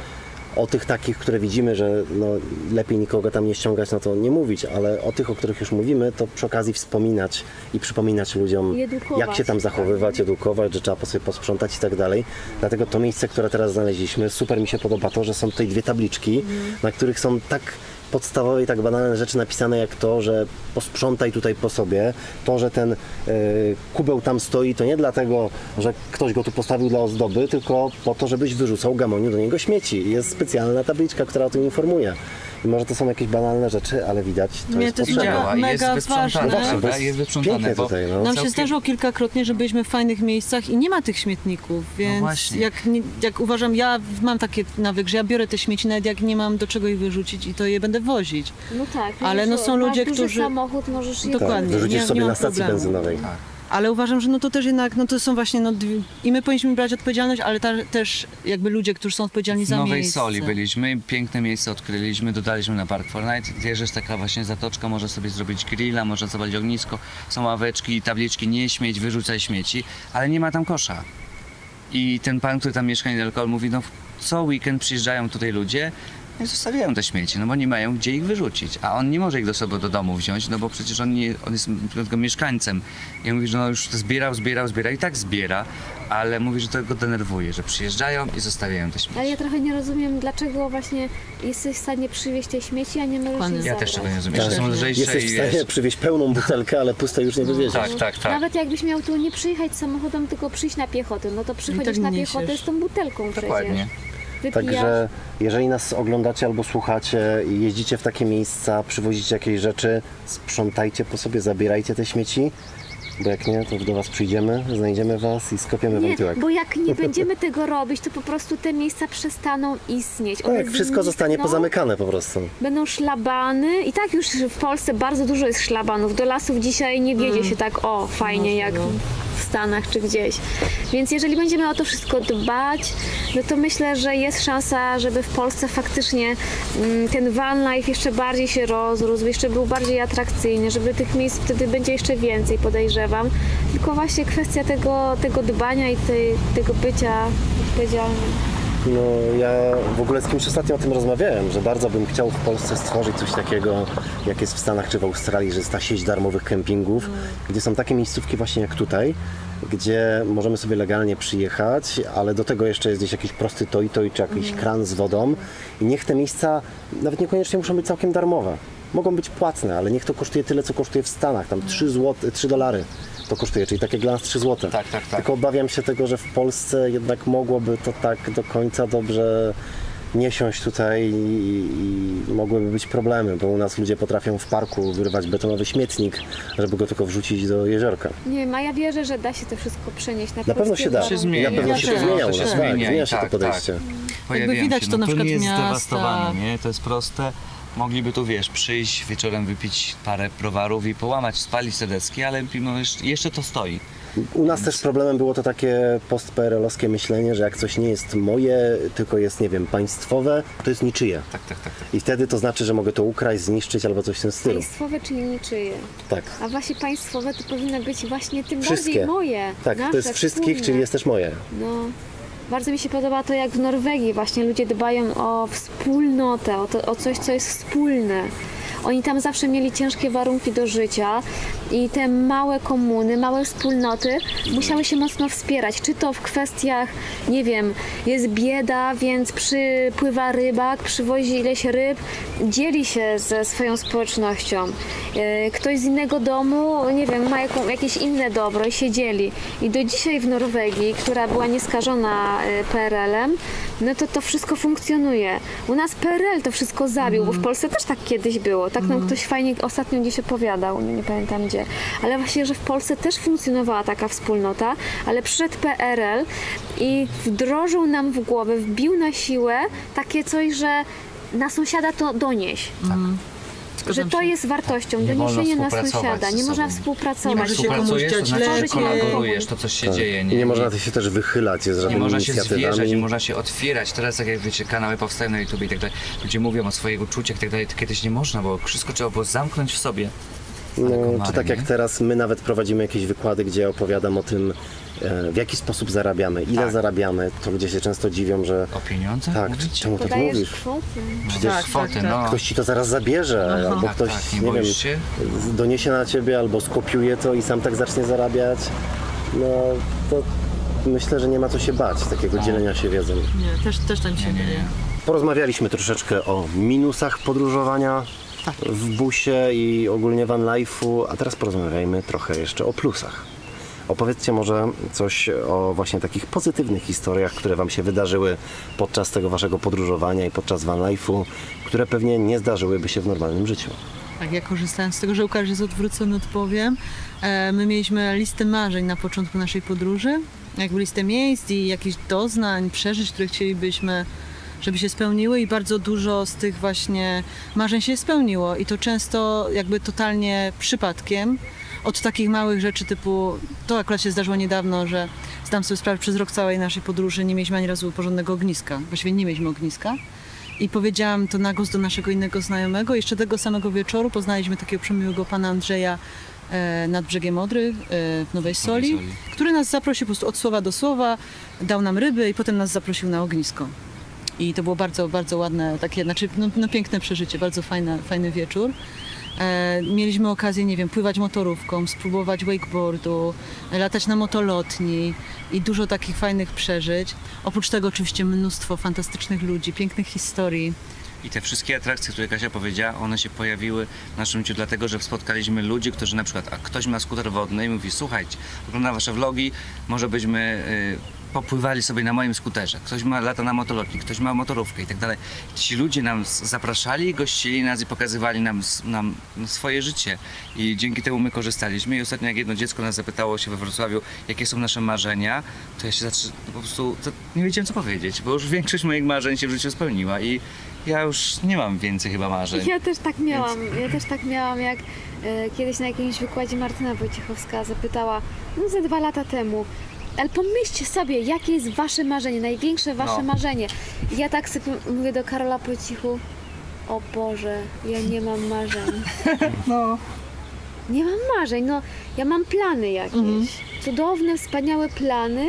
o tych takich, które widzimy, że no, lepiej nikogo tam nie ściągać, no to nie mówić, ale o tych, o których już mówimy, to przy okazji wspominać i przypominać ludziom, I jak się tam zachowywać, edukować, że trzeba po sobie posprzątać i tak dalej. Dlatego to miejsce, które teraz znaleźliśmy, super mi się podoba to, że są tutaj dwie tabliczki, na których są tak podstawowe i tak banalne rzeczy napisane jak to, że posprzątaj tutaj po sobie, to, że ten e, kubeł tam stoi, to nie dlatego, że ktoś go tu postawił dla ozdoby, tylko po to, żebyś wyrzucał gamoniu do niego śmieci. Jest specjalna tabliczka, która o tym informuje. I może to są jakieś banalne rzeczy, ale widać, to Nie, jest to jest potrzebne. mega- Działa, jest mega wysprzątane, ważne. Właśnie, prawda? to jest Jest wysprzątane, pięknie bo tutaj, no. Nam się całkiem- zdarzyło kilkakrotnie, że byliśmy w fajnych miejscach i nie ma tych śmietników, więc właśnie. jak, nie, jak uważam, ja mam takie nawyk, że ja biorę te śmieci nawet jak nie mam do czego ich wyrzucić i to je będę wozić. No tak. Ale no są masz ludzie, duży którzy- samochód możesz je Tak, Dokładnie. wyrzucisz nie- sobie na stacji problemu. benzynowej. Ale uważam, że no to też jednak, no to są właśnie, no dwie, i my powinniśmy brać odpowiedzialność, ale ta, też jakby ludzie, którzy są odpowiedzialni za Nowej miejsce. Soli byliśmy, piękne miejsce odkryliśmy, dodaliśmy na Park Fortnite, jest taka właśnie zatoczka, można sobie zrobić grilla, można zapalić ognisko, są ławeczki tabliczki, nie śmieć, wyrzucaj śmieci, ale nie ma tam kosza. I ten pan, który tam mieszka niedaleko, mówi, no co weekend przyjeżdżają tutaj ludzie i zostawiają te śmieci, no bo nie mają gdzie ich wyrzucić, a on nie może ich do sobie do domu wziąć, no bo przecież on, nie, on jest tylko mieszkańcem. I mówi, że no już zbierał, zbierał, zbierał i tak zbiera, ale mówi, że to go denerwuje, że przyjeżdżają i zostawiają te śmieci. Ale ja trochę nie rozumiem, dlaczego właśnie jesteś w stanie przywieźć te śmieci, a nie możesz Dokładnie. ich Ja zabrać. też tego nie rozumiem, Tak. że są lżejsze Jesteś i w stanie wiesz, przywieźć pełną butelkę, ale puste już nie wywieziesz. Tak, tak, tak. Nawet jakbyś miał tu nie przyjechać samochodem, tylko przyjść na piechotę, no to przychodzisz tak na niesiesz. piechotę z tą butelką Dokładnie. przecież. Wypijasz. Także jeżeli nas oglądacie albo słuchacie i jeździcie w takie miejsca, przywozicie jakieś rzeczy, sprzątajcie po sobie, zabierajcie te śmieci, bo jak nie, to do was przyjdziemy, znajdziemy was i skopiemy wam Nie, tyłek. bo jak nie będziemy tego robić, to po prostu te miejsca przestaną istnieć. One Tak, wszystko zostanie pozamykane po prostu. Będą szlabany i tak już w Polsce bardzo dużo jest szlabanów. Do lasów dzisiaj nie wiedzie Mm. się tak o fajnie jak no. Stanach czy gdzieś. Więc jeżeli będziemy o to wszystko dbać, no to myślę, że jest szansa, żeby w Polsce faktycznie mm, ten van life jeszcze bardziej się rozrósł, jeszcze był bardziej atrakcyjny, żeby tych miejsc wtedy będzie jeszcze więcej, podejrzewam. Tylko właśnie kwestia tego, tego dbania i tej, tego bycia odpowiedzialnym. No ja w ogóle z kimś ostatnio o tym rozmawiałem, że bardzo bym chciał w Polsce stworzyć coś takiego, jak jest w Stanach czy w Australii, że jest ta sieć darmowych kempingów, gdzie są takie miejscówki właśnie jak tutaj, gdzie możemy sobie legalnie przyjechać, ale do tego jeszcze jest gdzieś jakiś prosty toj-toj czy jakiś kran z wodą. I niech te miejsca nawet niekoniecznie muszą być całkiem darmowe. Mogą być płatne, ale niech to kosztuje tyle, co kosztuje w Stanach, tam 3, złote, 3 dolary to kosztuje, czyli tak jak dla nas 3 złote. Tak, tak, tak. Tylko obawiam się tego, że w Polsce jednak mogłoby to tak do końca dobrze nie siąść tutaj i, i mogłyby być problemy, bo u nas ludzie potrafią w parku wyrwać betonowy śmietnik, żeby go tylko wrzucić do jeziorka. Nie wiem, a ja wierzę, że da się to wszystko przenieść na, Na pewno polskie się da. warunki. się zmienia. Na pewno Ja się to zmienia u To się nas, tak, zmienia się to tak, podejście. Pojawiają widać się, to no, na przykład nie jest miasta. zdewastowane, nie? To jest proste. Mogliby tu, wiesz, przyjść wieczorem, wypić parę browarów i połamać, spalić te deski, ale no, jeszcze, jeszcze to stoi. U nas też problemem było to takie post-PRL-owskie myślenie, że jak coś nie jest moje, tylko jest, nie wiem, państwowe, to jest niczyje. Tak, tak, tak. tak. I wtedy to znaczy, że mogę to ukraść, zniszczyć albo coś w tym stylu. Państwowe, czyli niczyje. Tak. A właśnie państwowe to powinno być właśnie tym Wszystkie. bardziej moje. Tak, nasze, to jest wszystkich, wspólne. czyli jest też moje. No. Bardzo mi się podoba to, jak w Norwegii właśnie ludzie dbają o wspólnotę, o, to, o coś, co jest wspólne. Oni tam zawsze mieli ciężkie warunki do życia i te małe komuny, małe wspólnoty musiały się mocno wspierać. Czy to w kwestiach, nie wiem, jest bieda, więc przypływa rybak, przywozi ileś ryb, dzieli się ze swoją społecznością. E, Ktoś z innego domu, nie wiem, ma jakieś inne dobro i się dzieli. I do dzisiaj w Norwegii, która była nieskażona e, PRL-em, no to to wszystko funkcjonuje. U nas PRL to wszystko zabił, bo w Polsce też tak kiedyś było. Tak nam ktoś fajnie ostatnio gdzieś opowiadał, nie pamiętam gdzie. Ale właśnie, że w Polsce też funkcjonowała taka wspólnota, ale przyszedł PRL i wdrożył nam w głowę, wbił na siłę takie coś, że na sąsiada to donieś. Że Zgadzam to się. jest wartością, Nie doniesienie na współpracować sąsiada. Nie można współpracować. Nie może się komuś to znaczy, że kolaborujesz, to coś się dzieje. I nie można się też wychylać z Nie można się zwierzać, nie można się otwierać. Teraz, tak jak wiecie, kanały powstają na YouTube i tak dalej. Ludzie mówią o swoich uczuciach i tak dalej. To kiedyś nie można, bo wszystko trzeba było zamknąć w sobie. No, czy tak jak teraz, my nawet prowadzimy jakieś wykłady, gdzie opowiadam o tym, e, w jaki sposób zarabiamy, ile Tak. zarabiamy, to ludzie się często dziwią, że O pieniądzach tak, mówicie? czemu tak Podajesz mówisz? kwoty. Przecież Tak, Kwoty, tak, no. ktoś ci to zaraz zabierze, albo Tak, ktoś, tak, nie nie wiem, się? z- doniesie na ciebie, albo skopiuje to i sam tak zacznie zarabiać. No, to myślę, że nie ma co się bać, takiego dzielenia się wiedzą. Nie, też, też tak mi się Nie, nie. Porozmawialiśmy troszeczkę o minusach podróżowania w busie i ogólnie van life'u, a teraz porozmawiajmy trochę jeszcze o plusach. Opowiedzcie może coś o właśnie takich pozytywnych historiach, które Wam się wydarzyły podczas tego Waszego podróżowania i podczas van life'u, które pewnie nie zdarzyłyby się w normalnym życiu. Tak, ja korzystając z tego, że Łukasz jest odwrócony, odpowiem. E, My mieliśmy listę marzeń na początku naszej podróży, jakby listę miejsc i jakichś doznań, przeżyć, które chcielibyśmy, żeby się spełniły i bardzo dużo z tych właśnie marzeń się spełniło i to często jakby totalnie przypadkiem. Od takich małych rzeczy typu, to akurat się zdarzyło niedawno, że zdam sobie sprawę, przez rok całej naszej podróży nie mieliśmy ani razu porządnego ogniska. Właściwie nie mieliśmy ogniska. I powiedziałam to na głos do naszego innego znajomego. Jeszcze tego samego wieczoru poznaliśmy takiego przemiłego pana Andrzeja e, nad brzegiem Odry e, w Nowej Soli, Soli. który nas zaprosił po prostu od słowa do słowa, dał nam ryby i potem nas zaprosił na ognisko. I to było bardzo, bardzo ładne, takie, znaczy no, no piękne przeżycie, bardzo fajne, fajny wieczór. E, mieliśmy okazję, nie wiem, pływać motorówką, spróbować wakeboardu, latać na motolotni i dużo takich fajnych przeżyć. Oprócz tego oczywiście mnóstwo fantastycznych ludzi, pięknych historii. I te wszystkie atrakcje, które Kasia powiedziała, one się pojawiły w naszym życiu dlatego, że spotkaliśmy ludzi, którzy na przykład, a ktoś ma skuter wodny i mówi, słuchajcie, oglądam wasze vlogi, może byśmy y, popływali sobie na moim skuterze. Ktoś ma lata na motolotni, ktoś ma motorówkę i tak dalej. Ci ludzie nam zapraszali, gościli nas i pokazywali nam, nam swoje życie. I dzięki temu my korzystaliśmy. I ostatnio jak jedno dziecko nas zapytało się we Wrocławiu, jakie są nasze marzenia, to ja się zaczę... po prostu nie wiedziałem co powiedzieć, bo już większość moich marzeń się w życiu spełniła i ja już nie mam więcej chyba marzeń. Ja też tak miałam. Ja też tak miałam, jak e, kiedyś na jakimś wykładzie Martyna Wojciechowska zapytała, no ze dwa lata temu, ale pomyślcie sobie, jakie jest wasze marzenie, największe wasze No. marzenie. Ja tak sobie mówię do Karola po cichu, o Boże, ja nie mam marzeń. No. Nie mam marzeń, no ja mam plany jakieś. Cudowne, wspaniałe plany,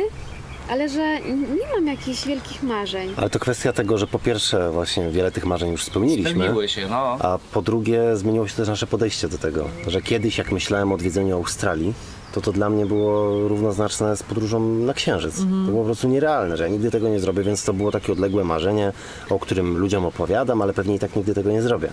ale że nie mam jakichś wielkich marzeń. Ale to kwestia tego, że po pierwsze właśnie wiele tych marzeń już spełniliśmy. Spełniły się, no. A po drugie zmieniło się też nasze podejście do tego, że kiedyś jak myślałem o odwiedzeniu Australii, to to dla mnie było równoznaczne z podróżą na Księżyc. To było po prostu nierealne, że ja nigdy tego nie zrobię, więc to było takie odległe marzenie, o którym ludziom opowiadam, ale pewnie i tak nigdy tego nie zrobię.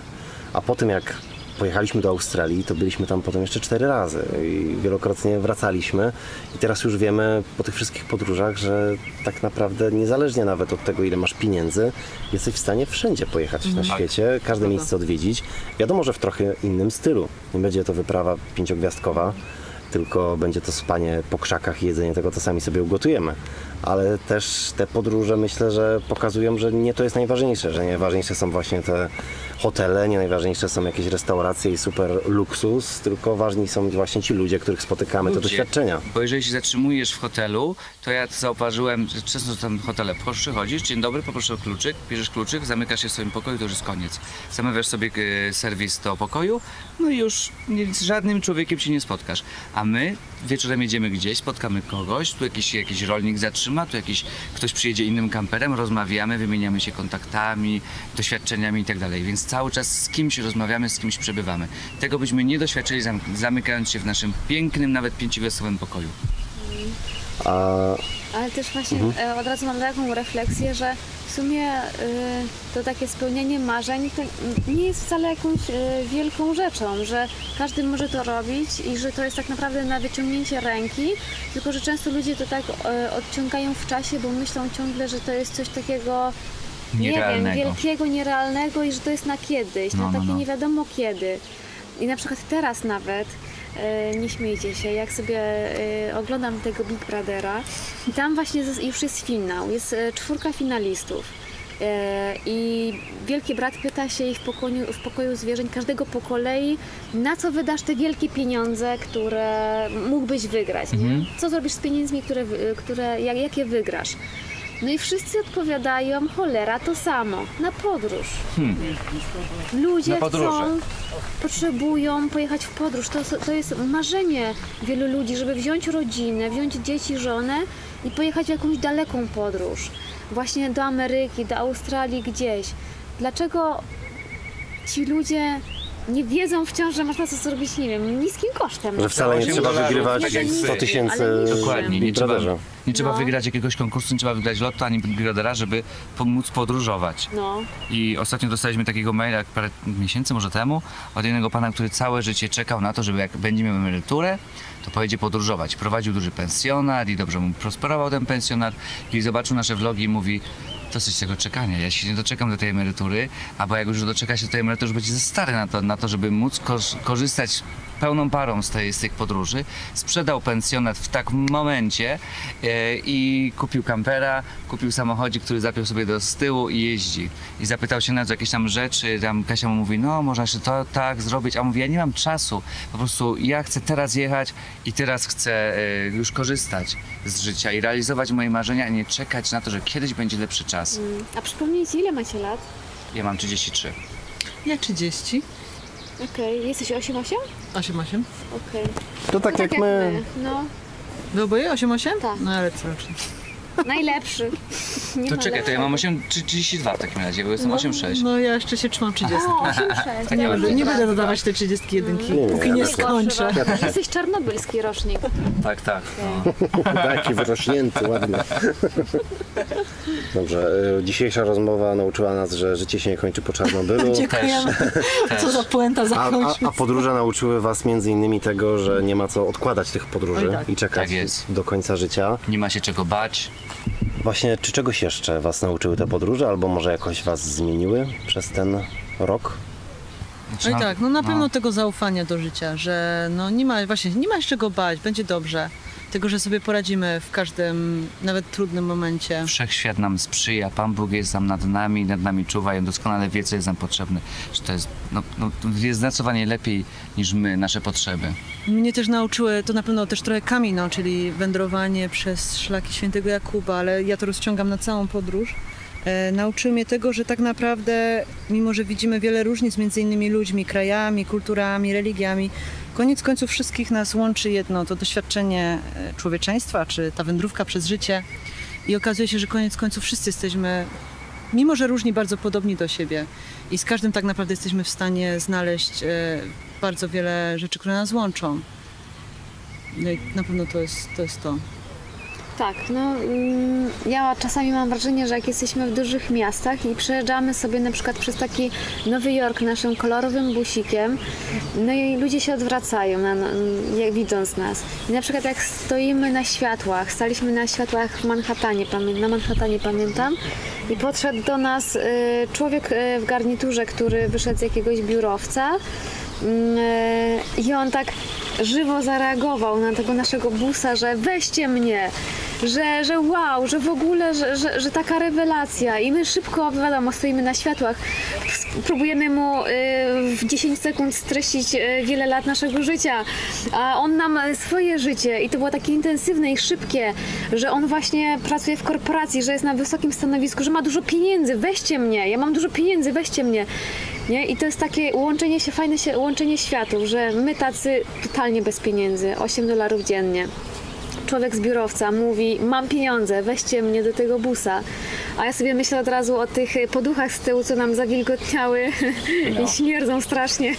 A po tym jak pojechaliśmy do Australii, to byliśmy tam potem jeszcze cztery razy i wielokrotnie wracaliśmy. I teraz już wiemy po tych wszystkich podróżach, że tak naprawdę niezależnie nawet od tego, ile masz pieniędzy, jesteś w stanie wszędzie pojechać na świecie, każde miejsce odwiedzić. Wiadomo, że w trochę innym stylu. Nie będzie to wyprawa pięciogwiazdkowa, tylko będzie to spanie po krzakach i jedzenie tego, co sami sobie ugotujemy. Ale też te podróże myślę, że pokazują, że nie to jest najważniejsze, że najważniejsze są właśnie te hotele, nie najważniejsze są jakieś restauracje i super luksus, tylko ważni są właśnie ci ludzie, których spotykamy, te Ludzie. doświadczenia. Bo jeżeli się zatrzymujesz w hotelu, to ja zauważyłem, że często tam hotele przychodzisz, dzień dobry, poproszę o kluczyk, bierzesz kluczyk, zamykasz się w swoim pokoju, to już jest koniec. Zamawiasz sobie e, serwis do pokoju, no i już z żadnym człowiekiem się nie spotkasz. A my wieczorem jedziemy gdzieś, spotkamy kogoś, tu jakiś, jakiś rolnik zatrzyma, tu jakiś ktoś przyjedzie innym kamperem, rozmawiamy, wymieniamy się kontaktami, doświadczeniami i tak dalej. Więc cały czas z kimś rozmawiamy, z kimś przebywamy. Tego byśmy nie doświadczyli zam- zamykając się w naszym pięknym, nawet pięciogwiazdkowym pokoju. A Ale też właśnie e, od razu mam taką refleksję, że w sumie e, to takie spełnienie marzeń to nie jest wcale jakąś e, wielką rzeczą, że każdy może to robić i że to jest tak naprawdę na wyciągnięcie ręki, tylko że często ludzie to tak odciągają w czasie, bo myślą ciągle, że to jest coś takiego nie wiem, wielkiego, nierealnego i że to jest na kiedyś, No, na no, takie no. nie wiadomo kiedy. I na przykład teraz nawet, e, nie śmiejcie się, jak sobie e, oglądam tego Big Brothera i tam właśnie już jest finał, jest e, czwórka finalistów. E, I Wielki Brat pyta się ich w pokoju, w pokoju zwierzeń, każdego po kolei, na co wydasz te wielkie pieniądze, które mógłbyś wygrać. Nie? Co zrobisz z pieniędzmi, które, które, jak, jakie wygrasz? No i wszyscy odpowiadają, cholera, to samo, na podróż. Ludzie Na chcą, potrzebują pojechać w podróż. To, to jest marzenie wielu ludzi, żeby wziąć rodzinę, wziąć dzieci, żonę i pojechać w jakąś daleką podróż. Właśnie do Ameryki, do Australii, gdzieś. Dlaczego ci ludzie nie wiedzą wciąż, że można to zrobić, nie wiem, niskim kosztem? że wcale nie trzeba dolarów, wygrywać tak jak 100 wy. tysięcy nie Dokładnie, nie trzeba, nie trzeba No. wygrać jakiegoś konkursu, nie trzeba wygrać lotu ani Big Brothera, żeby pomóc podróżować. No. I ostatnio dostaliśmy takiego maila jak parę miesięcy może temu od jednego pana, który całe życie czekał na to, żeby jak będzie miał emeryturę, to pojedzie podróżować. Prowadził duży pensjonat i dobrze mu prosperował ten pensjonat i zobaczył nasze vlogi i mówi dosyć tego czekania, ja się nie doczekam do tej emerytury, albo jak już doczeka się do tej emerytury, już będzie za stary na to, na to żeby móc korzystać pełną parą z, tej, z tych podróży. Sprzedał pensjonat w takim momencie e, i kupił kampera, kupił samochodzik, który zapiął sobie do z tyłu i jeździ. I zapytał się na co jakieś tam rzeczy, tam Kasia mu mówi, no można jeszcze to tak zrobić, a mówi, ja nie mam czasu, po prostu ja chcę teraz jechać i teraz chcę e, już korzystać z życia i realizować moje marzenia, a nie czekać na to, że kiedyś będzie lepszy czas. A przypomnijcie, ile macie lat? Ja mam 33. Ja 30. Okej, jesteś 8-8? 8-8. Okej. To tak jak my. No, Wy oboje 8-8? Tak. No ale co rocznie. Najlepszy. Nie To ma czekaj, to ja mam lepszego. 8, czy 32 w takim razie, bo jestem 8,6. No ja jeszcze się trzymam 30. O, 8-6. Nie, będę, nie będę dodawać te 31, Nie, póki ja nie też. skończę. Jesteś czarnobylski rocznik. Tak, tak. Taki wyrośnięty, ładny. Dobrze, y, dzisiejsza rozmowa nauczyła nas, że życie się nie kończy po Czarnobylu. Dziękujemy. Co za puenta A, a, a podróże nauczyły Was między innymi tego, że nie ma co odkładać tych podróży Oj, tak. i czekać Tak jest. do końca życia. Nie ma się czego bać. Właśnie, czy czegoś jeszcze Was nauczyły te podróże, albo może jakoś Was zmieniły przez ten rok? Znaczy, No i tak, no na pewno tego zaufania do życia, że no nie ma, właśnie, nie ma się czego bać, będzie dobrze. Tego, że sobie poradzimy w każdym, nawet trudnym momencie. Wszechświat nam sprzyja, Pan Bóg jest tam nad nami, nad nami czuwa i on doskonale wie, co jest nam potrzebne. Że to jest, no, no, jest zdecydowanie lepiej niż my, nasze potrzeby. Mnie też nauczyły, to na pewno też trochę Kamino, czyli wędrowanie przez szlaki świętego Jakuba, ale ja to rozciągam na całą podróż. E, nauczyły mnie tego, że tak naprawdę, mimo że widzimy wiele różnic między innymi ludźmi, krajami, kulturami, religiami, koniec końców wszystkich nas łączy jedno, to doświadczenie e, człowieczeństwa, czy ta wędrówka przez życie. I okazuje się, że koniec końców wszyscy jesteśmy, mimo że różni, bardzo podobni do siebie. I z każdym tak naprawdę jesteśmy w stanie znaleźć e, bardzo wiele rzeczy, które nas łączą. No i na pewno to jest to. Jest to. Tak, no mm, ja czasami mam wrażenie, że jak jesteśmy w dużych miastach i przejeżdżamy sobie na przykład przez taki Nowy Jork naszym kolorowym busikiem, no i ludzie się odwracają, na, jak widząc nas. I na przykład jak stoimy na światłach, staliśmy na światłach w Manhattanie, na Manhattanie pamiętam, i podszedł do nas y, człowiek y, w garniturze, który wyszedł z jakiegoś biurowca. Mm, e, I on tak żywo zareagował na tego naszego busa, że weźcie mnie, że, że wow, że w ogóle, że, że, że taka rewelacja. I my szybko, wiadomo, stoimy na światłach, próbujemy mu y, w 10 sekund streścić y, wiele lat naszego życia, a on nam swoje życie. I to było takie intensywne i szybkie, że on właśnie pracuje w korporacji, że jest na wysokim stanowisku, że ma dużo pieniędzy, weźcie mnie, ja mam dużo pieniędzy, weźcie mnie. Nie? I to jest takie łączenie się, fajne się, łączenie światów, że my tacy totalnie bez pieniędzy, 8 dolarów dziennie. Człowiek z biurowca mówi, mam pieniądze, weźcie mnie do tego busa. A ja sobie myślę od razu o tych poduchach z tyłu, co nam zawilgotniały i śmierdzą strasznie.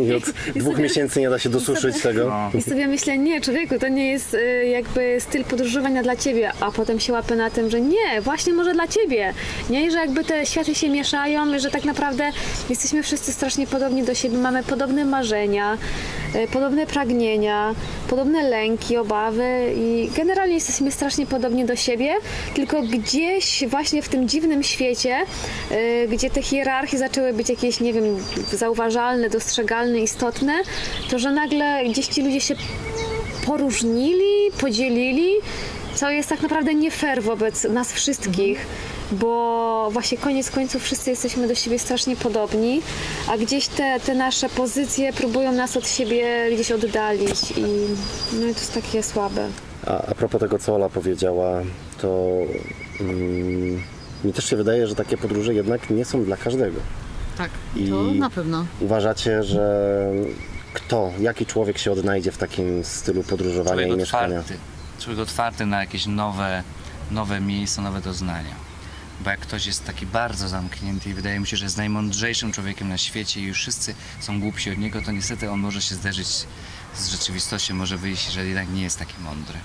I od dwóch miesięcy nie da się dosuszyć tego. I sobie myślę, nie, człowieku, to nie jest y, jakby styl podróżowania dla ciebie, a potem się łapę na tym, że nie, właśnie może dla ciebie. Nie, I że jakby te światy się mieszają, że tak naprawdę jesteśmy wszyscy strasznie podobni do siebie, mamy podobne marzenia, podobne pragnienia, podobne lęki, obawy i generalnie jesteśmy strasznie podobni do siebie, tylko gdzieś właśnie w tym dziwnym świecie, y, gdzie te hierarchie zaczęły być jakieś, nie wiem, zauważalne, dostrzegalne, istotne, to że nagle gdzieś ci ludzie się poróżnili, podzielili, co jest tak naprawdę nie fair wobec nas wszystkich. Bo właśnie koniec końców wszyscy jesteśmy do siebie strasznie podobni, a gdzieś te, te nasze pozycje próbują nas od siebie gdzieś oddalić i no i to jest takie słabe. A, a propos tego, co Ola powiedziała, to mm, mi też się wydaje, że takie podróże jednak nie są dla każdego. Tak, I- to na pewno. Uważacie, że kto, jaki człowiek się odnajdzie w takim stylu podróżowania Człowiek i mieszkania? otwarty. Człowiek otwarty na jakieś nowe, nowe miejsca, nowe doznania. Bo jak ktoś jest taki bardzo zamknięty i wydaje mi się, że jest najmądrzejszym człowiekiem na świecie i już wszyscy są głupsi od niego, to niestety on może się zderzyć z rzeczywistością, może wyjść, że jednak nie jest taki mądry.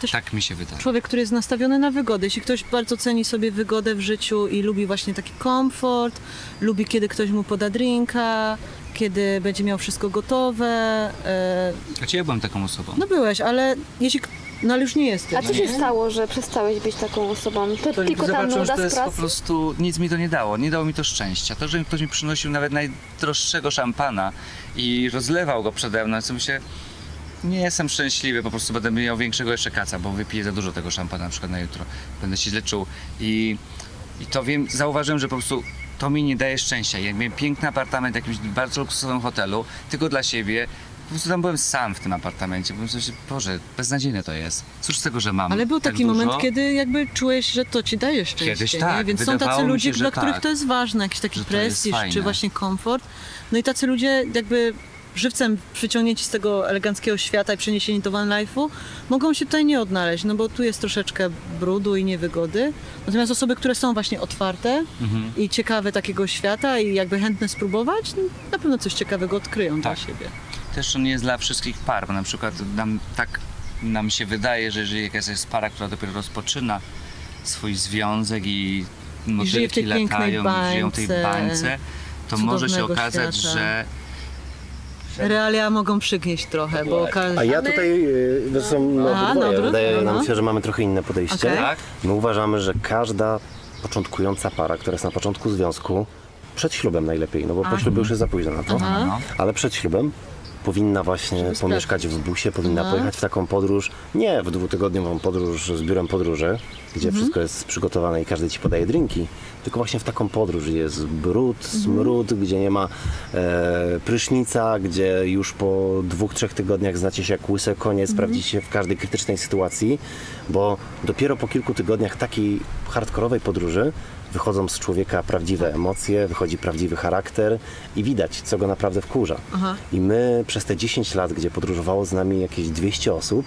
Też- Tak mi się wydaje. Człowiek, który jest nastawiony na wygodę. Jeśli ktoś bardzo ceni sobie wygodę w życiu i lubi właśnie taki komfort, lubi kiedy ktoś mu poda drinka, kiedy będzie miał wszystko gotowe. E, Znaczy ja byłem taką osobą. no byłeś, ale jeśli... No ale już nie jesteś. A co się stało, że przestałeś być taką osobą? To, To tylko ta zobaczyłem, że nuda to jest po prostu, nic mi to nie dało, nie dało mi to szczęścia. To, że ktoś mi przynosił nawet najdroższego szampana i rozlewał go przede mną, co myślę, nie jestem szczęśliwy, po prostu będę miał większego jeszcze kaca, bo wypiję za dużo tego szampana na przykład na jutro. Będę się źle czuł i, i to wiem, zauważyłem, że po prostu to mi nie daje szczęścia. Jak miałem piękny apartament w jakimś bardzo luksusowym hotelu, tylko dla siebie, po prostu tam byłem sam w tym apartamencie. Pomyślałem sobie, Boże, beznadziejne to jest. Cóż z tego, że mam Ale był tak taki dużo? moment, kiedy jakby czułeś, że to ci daje szczęście. Kiedyś nie? tak, Więc są wydawało tacy mi ludzie, się, że dla których tak. to jest ważne, jakiś taki Że to jest prestiż, czy właśnie komfort. No i tacy ludzie jakby żywcem przyciągnięci z tego eleganckiego świata i przeniesieni do van life'u mogą się tutaj nie odnaleźć, no bo tu jest troszeczkę brudu i niewygody. Natomiast osoby, które są właśnie otwarte Mhm. i ciekawe takiego świata i jakby chętne spróbować, no, na pewno coś ciekawego odkryją dla Tak. siebie. Też to nie jest dla wszystkich par, bo na przykład nam tak nam się wydaje, że jeżeli jakaś jest para, która dopiero rozpoczyna swój związek i motylki latają, i żyją w tej bańce bańce, to może się okazać, świata. że Realia mogą przygnieść trochę, bo każdy... A ja tutaj, y, zresztą no, Aha, obydwoje, dobra, wydaje no, nam no. się, że mamy trochę inne podejście. Okej. tak, My uważamy, że każda początkująca para, która jest na początku związku, przed ślubem najlepiej, no bo po ślubie już jest za późno na to, Aha. no, ale przed ślubem powinna właśnie Żeby pomieszkać w busie, powinna Aha. pojechać w taką podróż, nie w dwutygodniową podróż z biurem podróży, gdzie Mhm. wszystko jest przygotowane i każdy ci podaje drinki, tylko właśnie w taką podróż, gdzie jest brud, Mhm. smród, gdzie nie ma e, prysznica, gdzie już po dwóch, trzech tygodniach znacie się jak łyse konie, Mhm. sprawdzicie się w każdej krytycznej sytuacji, bo dopiero po kilku tygodniach takiej hardkorowej podróży wychodzą z człowieka prawdziwe emocje, wychodzi prawdziwy charakter i widać, co go naprawdę wkurza. Aha. I my przez te 10 lat, gdzie podróżowało z nami jakieś 200 osób,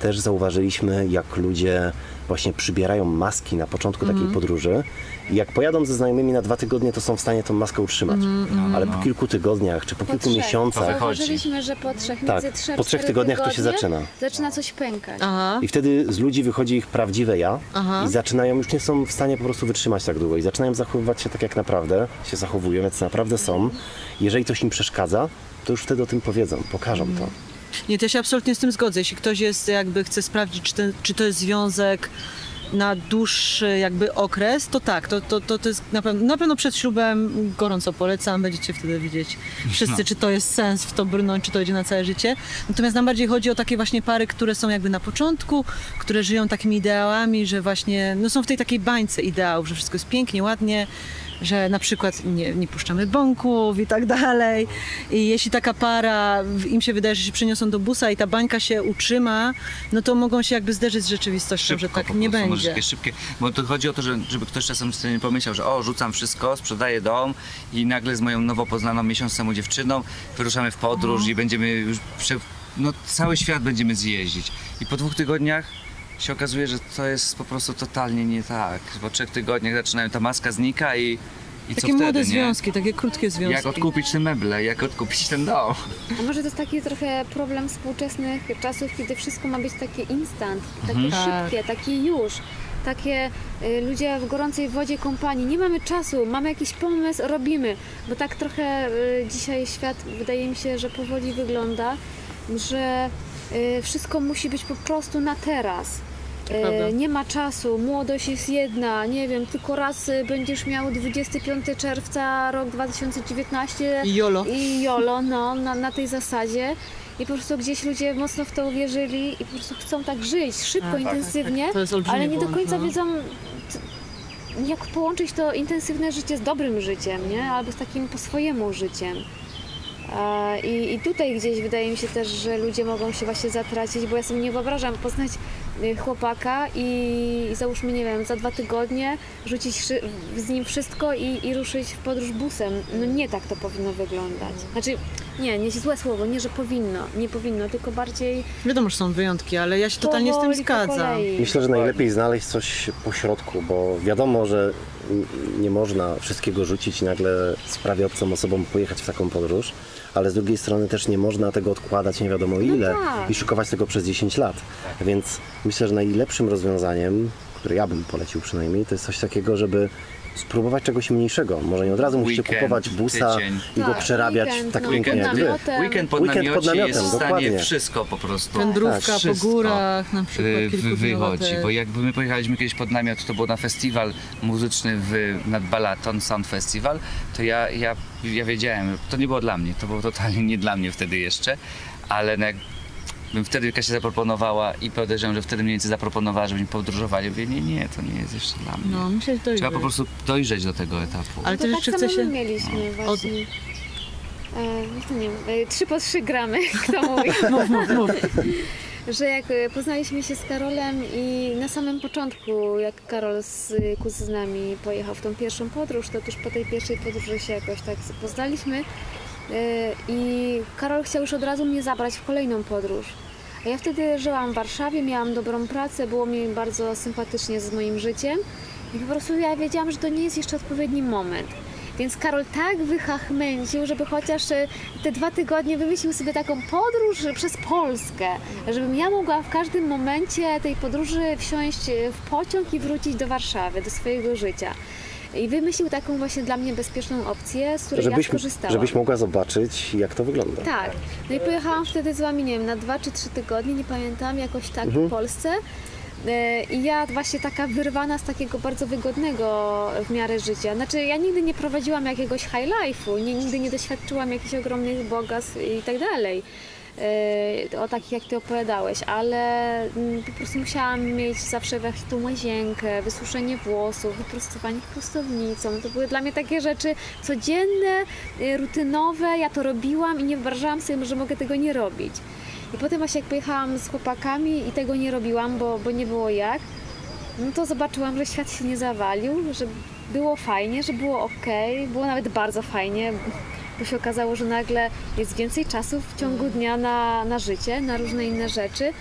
też zauważyliśmy, jak ludzie właśnie przybierają maski na początku Mhm. takiej podróży i jak pojadą ze znajomymi na dwa tygodnie, to są w stanie tą maskę utrzymać. Mhm, Ale po kilku tygodniach czy po, Po kilku trzech. miesiącach Zauważyliśmy, że po trzech, Tak, między trzech, po trzech tygodniach to się tygodnie zaczyna. Zaczyna coś pękać. Aha. i wtedy z ludzi wychodzi ich prawdziwe ja Aha. i zaczynają, już nie są w stanie po prostu wytrzymać tak długo i zaczynają zachowywać się tak jak naprawdę się zachowują, jak naprawdę są. Jeżeli coś im przeszkadza, to już wtedy o tym powiedzą, pokażą to. Nie, to ja się absolutnie z tym zgodzę. Jeśli ktoś jest, jakby chce sprawdzić, czy, ten, czy to jest związek na dłuższy jakby okres, to tak, to, to, to, to jest na pewno, na pewno przed ślubem gorąco polecam, będziecie wtedy widzieć wszyscy, czy to jest sens w to brnąć, czy to idzie na całe życie. Natomiast nam bardziej chodzi o takie właśnie pary, które są jakby na początku, które żyją takimi ideałami, że właśnie no są w tej takiej bańce ideałów, że wszystko jest pięknie, ładnie, że na przykład nie, nie puszczamy bąków i tak dalej. I jeśli taka para, im się wydaje, że się przeniosą do busa i ta bańka się utrzyma, no to mogą się jakby zderzyć z rzeczywistością, że tak nie będzie. Takie szybkie, bo to chodzi o to, że, żeby ktoś czasem sobie nie pomyślał, że o, rzucam wszystko, sprzedaję dom i nagle z moją nowo poznaną miesiąc temu dziewczyną wyruszamy w podróż i będziemy już, prze, no cały świat będziemy zjeździć. I po dwóch tygodniach się okazuje, że to jest po prostu totalnie nie tak. Po trzech tygodniach zaczynają, ta maska znika i, i co Takie młode nie? związki, takie krótkie związki. Jak odkupić te meble, jak odkupić ten dom. A może to jest taki trochę problem współczesnych czasów, kiedy wszystko ma być takie instant, takie Mhm. Tak. szybkie, takie już. Takie y, ludzie w gorącej wodzie kompanii. Nie mamy czasu, mamy jakiś pomysł, robimy. Bo tak trochę y, dzisiaj świat wydaje mi się, że powoli wygląda, że y, wszystko musi być po prostu na teraz. Prawda. Y, nie ma czasu, młodość jest jedna, nie wiem, tylko raz y, będziesz miał 25 czerwca rok 2019 I jolo. i jolo, no, na, na tej zasadzie. I po prostu gdzieś ludzie mocno w to uwierzyli i po prostu chcą tak żyć, szybko, Tak, tak, intensywnie, tak. Olbrzymi ale nie do błąd, końca no. wiedzą, jak połączyć to intensywne życie z dobrym życiem, nie? Albo z takim po swojemu życiem. E, I, I tutaj gdzieś wydaje mi się też, że ludzie mogą się właśnie zatracić, bo ja sobie nie wyobrażam poznać chłopaka i, załóżmy, nie wiem, za dwa tygodnie rzucić z nim wszystko i, i ruszyć w podróż busem. No nie tak to powinno wyglądać. Znaczy, nie, nie złe słowo, nie, że powinno, nie powinno, tylko bardziej Wiadomo, że są wyjątki, ale ja się totalnie z tym zgadzam. Myślę, że najlepiej znaleźć coś po środku, bo wiadomo, że nie można wszystkiego rzucić i nagle z prawie obcą osobą pojechać w taką podróż, ale z drugiej strony też nie można tego odkładać nie wiadomo ile tak. i szykować tego przez 10 lat. Więc myślę, że najlepszym rozwiązaniem, które ja bym polecił przynajmniej, to jest coś takiego, żeby spróbować czegoś mniejszego. Może nie od razu musicie Weekend, kupować busa tydzień. i go Tak, przerabiać weekend, tak no, pięknie pod jak wy. namiotem. Weekend pod Weekend namiocie pod namiotem, jest w stanie dokładnie. wszystko po prostu. Wędrówka po Wszystko. górach, na przykład y, kilkudniowa wychodzi, też. bo jakby my pojechaliśmy kiedyś pod namiot, to było na festiwal muzyczny w, nad Balaton Sound Festival, to ja, ja, ja wiedziałem, to nie było dla mnie, to było totalnie nie dla mnie wtedy jeszcze, ale no jak bym wtedy Kasia zaproponowała i podejrzewam, że wtedy mniej więcej zaproponowała, żebyśmy podróżowali, mówię, nie, nie, to nie jest jeszcze dla mnie. No, myślę, że to Trzeba po prostu dojrzeć do tego etapu. Ale To też tak jeszcze samo się... my mieliśmy Od- właśnie. E, no to nie wiem, e, 3 po 3 gramy, kto mówi. Mów, mów, mów. że jak e, poznaliśmy się z Karolem i na samym początku, jak Karol z kuzynami pojechał w tą pierwszą podróż, to tuż po tej pierwszej podróży się jakoś tak poznaliśmy i Karol chciał już od razu mnie zabrać w kolejną podróż. A ja wtedy żyłam w Warszawie, miałam dobrą pracę, było mi bardzo sympatycznie z moim życiem i po prostu ja wiedziałam, że to nie jest jeszcze odpowiedni moment. Więc Karol tak wychachmęcił, żeby chociaż e, te dwa tygodnie wymyślił sobie taką podróż przez Polskę, żebym ja mogła w każdym momencie tej podróży wsiąść e, w pociąg i wrócić do Warszawy, do swojego życia. I wymyślił taką właśnie dla mnie bezpieczną opcję, z której Żebyś, ja skorzystałam. żebyś mogła zobaczyć, jak to wygląda. Tak. No i pojechałam wtedy z wami, nie wiem, na dwa czy trzy tygodnie, nie pamiętam, jakoś tak Mhm. w Polsce. E, I ja właśnie taka wyrwana z takiego bardzo wygodnego w miarę życia. Znaczy ja nigdy nie prowadziłam jakiegoś high life'u, nigdy nie doświadczyłam jakichś ogromnych bogactw i tak dalej. E, O takich jak ty opowiadałeś, ale mm, po prostu musiałam mieć zawsze tą łazienkę, wysuszenie włosów, wyprostowanie prostownicą. To były dla mnie takie rzeczy codzienne, y, rutynowe. Ja to robiłam i nie wyobrażałam sobie, że mogę tego nie robić. I potem właśnie jak pojechałam z chłopakami i tego nie robiłam, bo, bo nie było jak, no to zobaczyłam, że świat się nie zawalił, że było fajnie, że było ok, było nawet bardzo fajnie, bo się okazało, że nagle jest więcej czasu w ciągu dnia na, na życie, na różne inne rzeczy.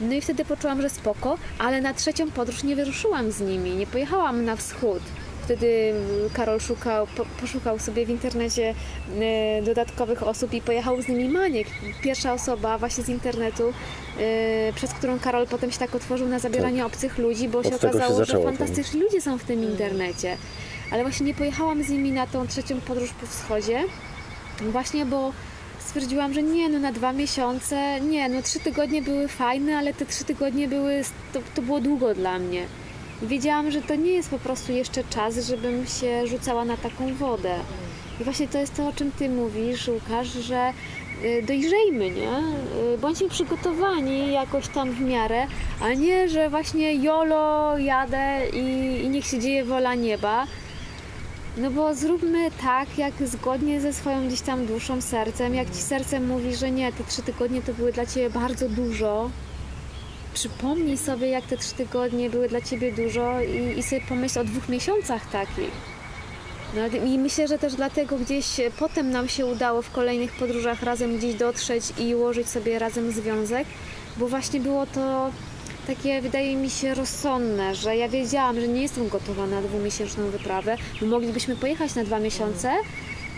No i wtedy poczułam, że spoko, ale na trzecią podróż nie wyruszyłam z nimi, nie pojechałam na wschód. Wtedy Karol szukał, po, poszukał sobie w internecie e, dodatkowych osób i pojechał z nimi Maniek. Pierwsza osoba właśnie z internetu, e, przez którą Karol potem się tak otworzył na zabieranie obcych ludzi, bo Od się tego się okazało, że tak. fantastyczni ludzie są w tym internecie. Ale właśnie nie pojechałam z nimi na tą trzecią podróż po wschodzie, właśnie bo stwierdziłam, że nie, no na dwa miesiące, nie, no trzy tygodnie były fajne, ale te trzy tygodnie były, to, to było długo dla mnie. Wiedziałam, że to nie jest po prostu jeszcze czas, żebym się rzucała na taką wodę. I właśnie to jest to, o czym Ty mówisz, Łukasz, że y, dojrzejmy, nie? Y, Bądźmy przygotowani jakoś tam w miarę, a nie, że właśnie jolo jadę i, i niech się dzieje wola nieba. No bo zróbmy tak, jak zgodnie ze swoją gdzieś tam duszą, sercem. Jak ci sercem mówi, że nie, te trzy tygodnie to były dla ciebie bardzo dużo. Przypomnij sobie, jak te trzy tygodnie były dla ciebie dużo i, i sobie pomyśl o dwóch miesiącach takich. No i myślę, że też dlatego gdzieś potem nam się udało w kolejnych podróżach razem gdzieś dotrzeć i ułożyć sobie razem związek, bo właśnie było to takie, wydaje mi się, rozsądne, że ja wiedziałam, że nie jestem gotowa na dwumiesięczną wyprawę, moglibyśmy pojechać na dwa miesiące.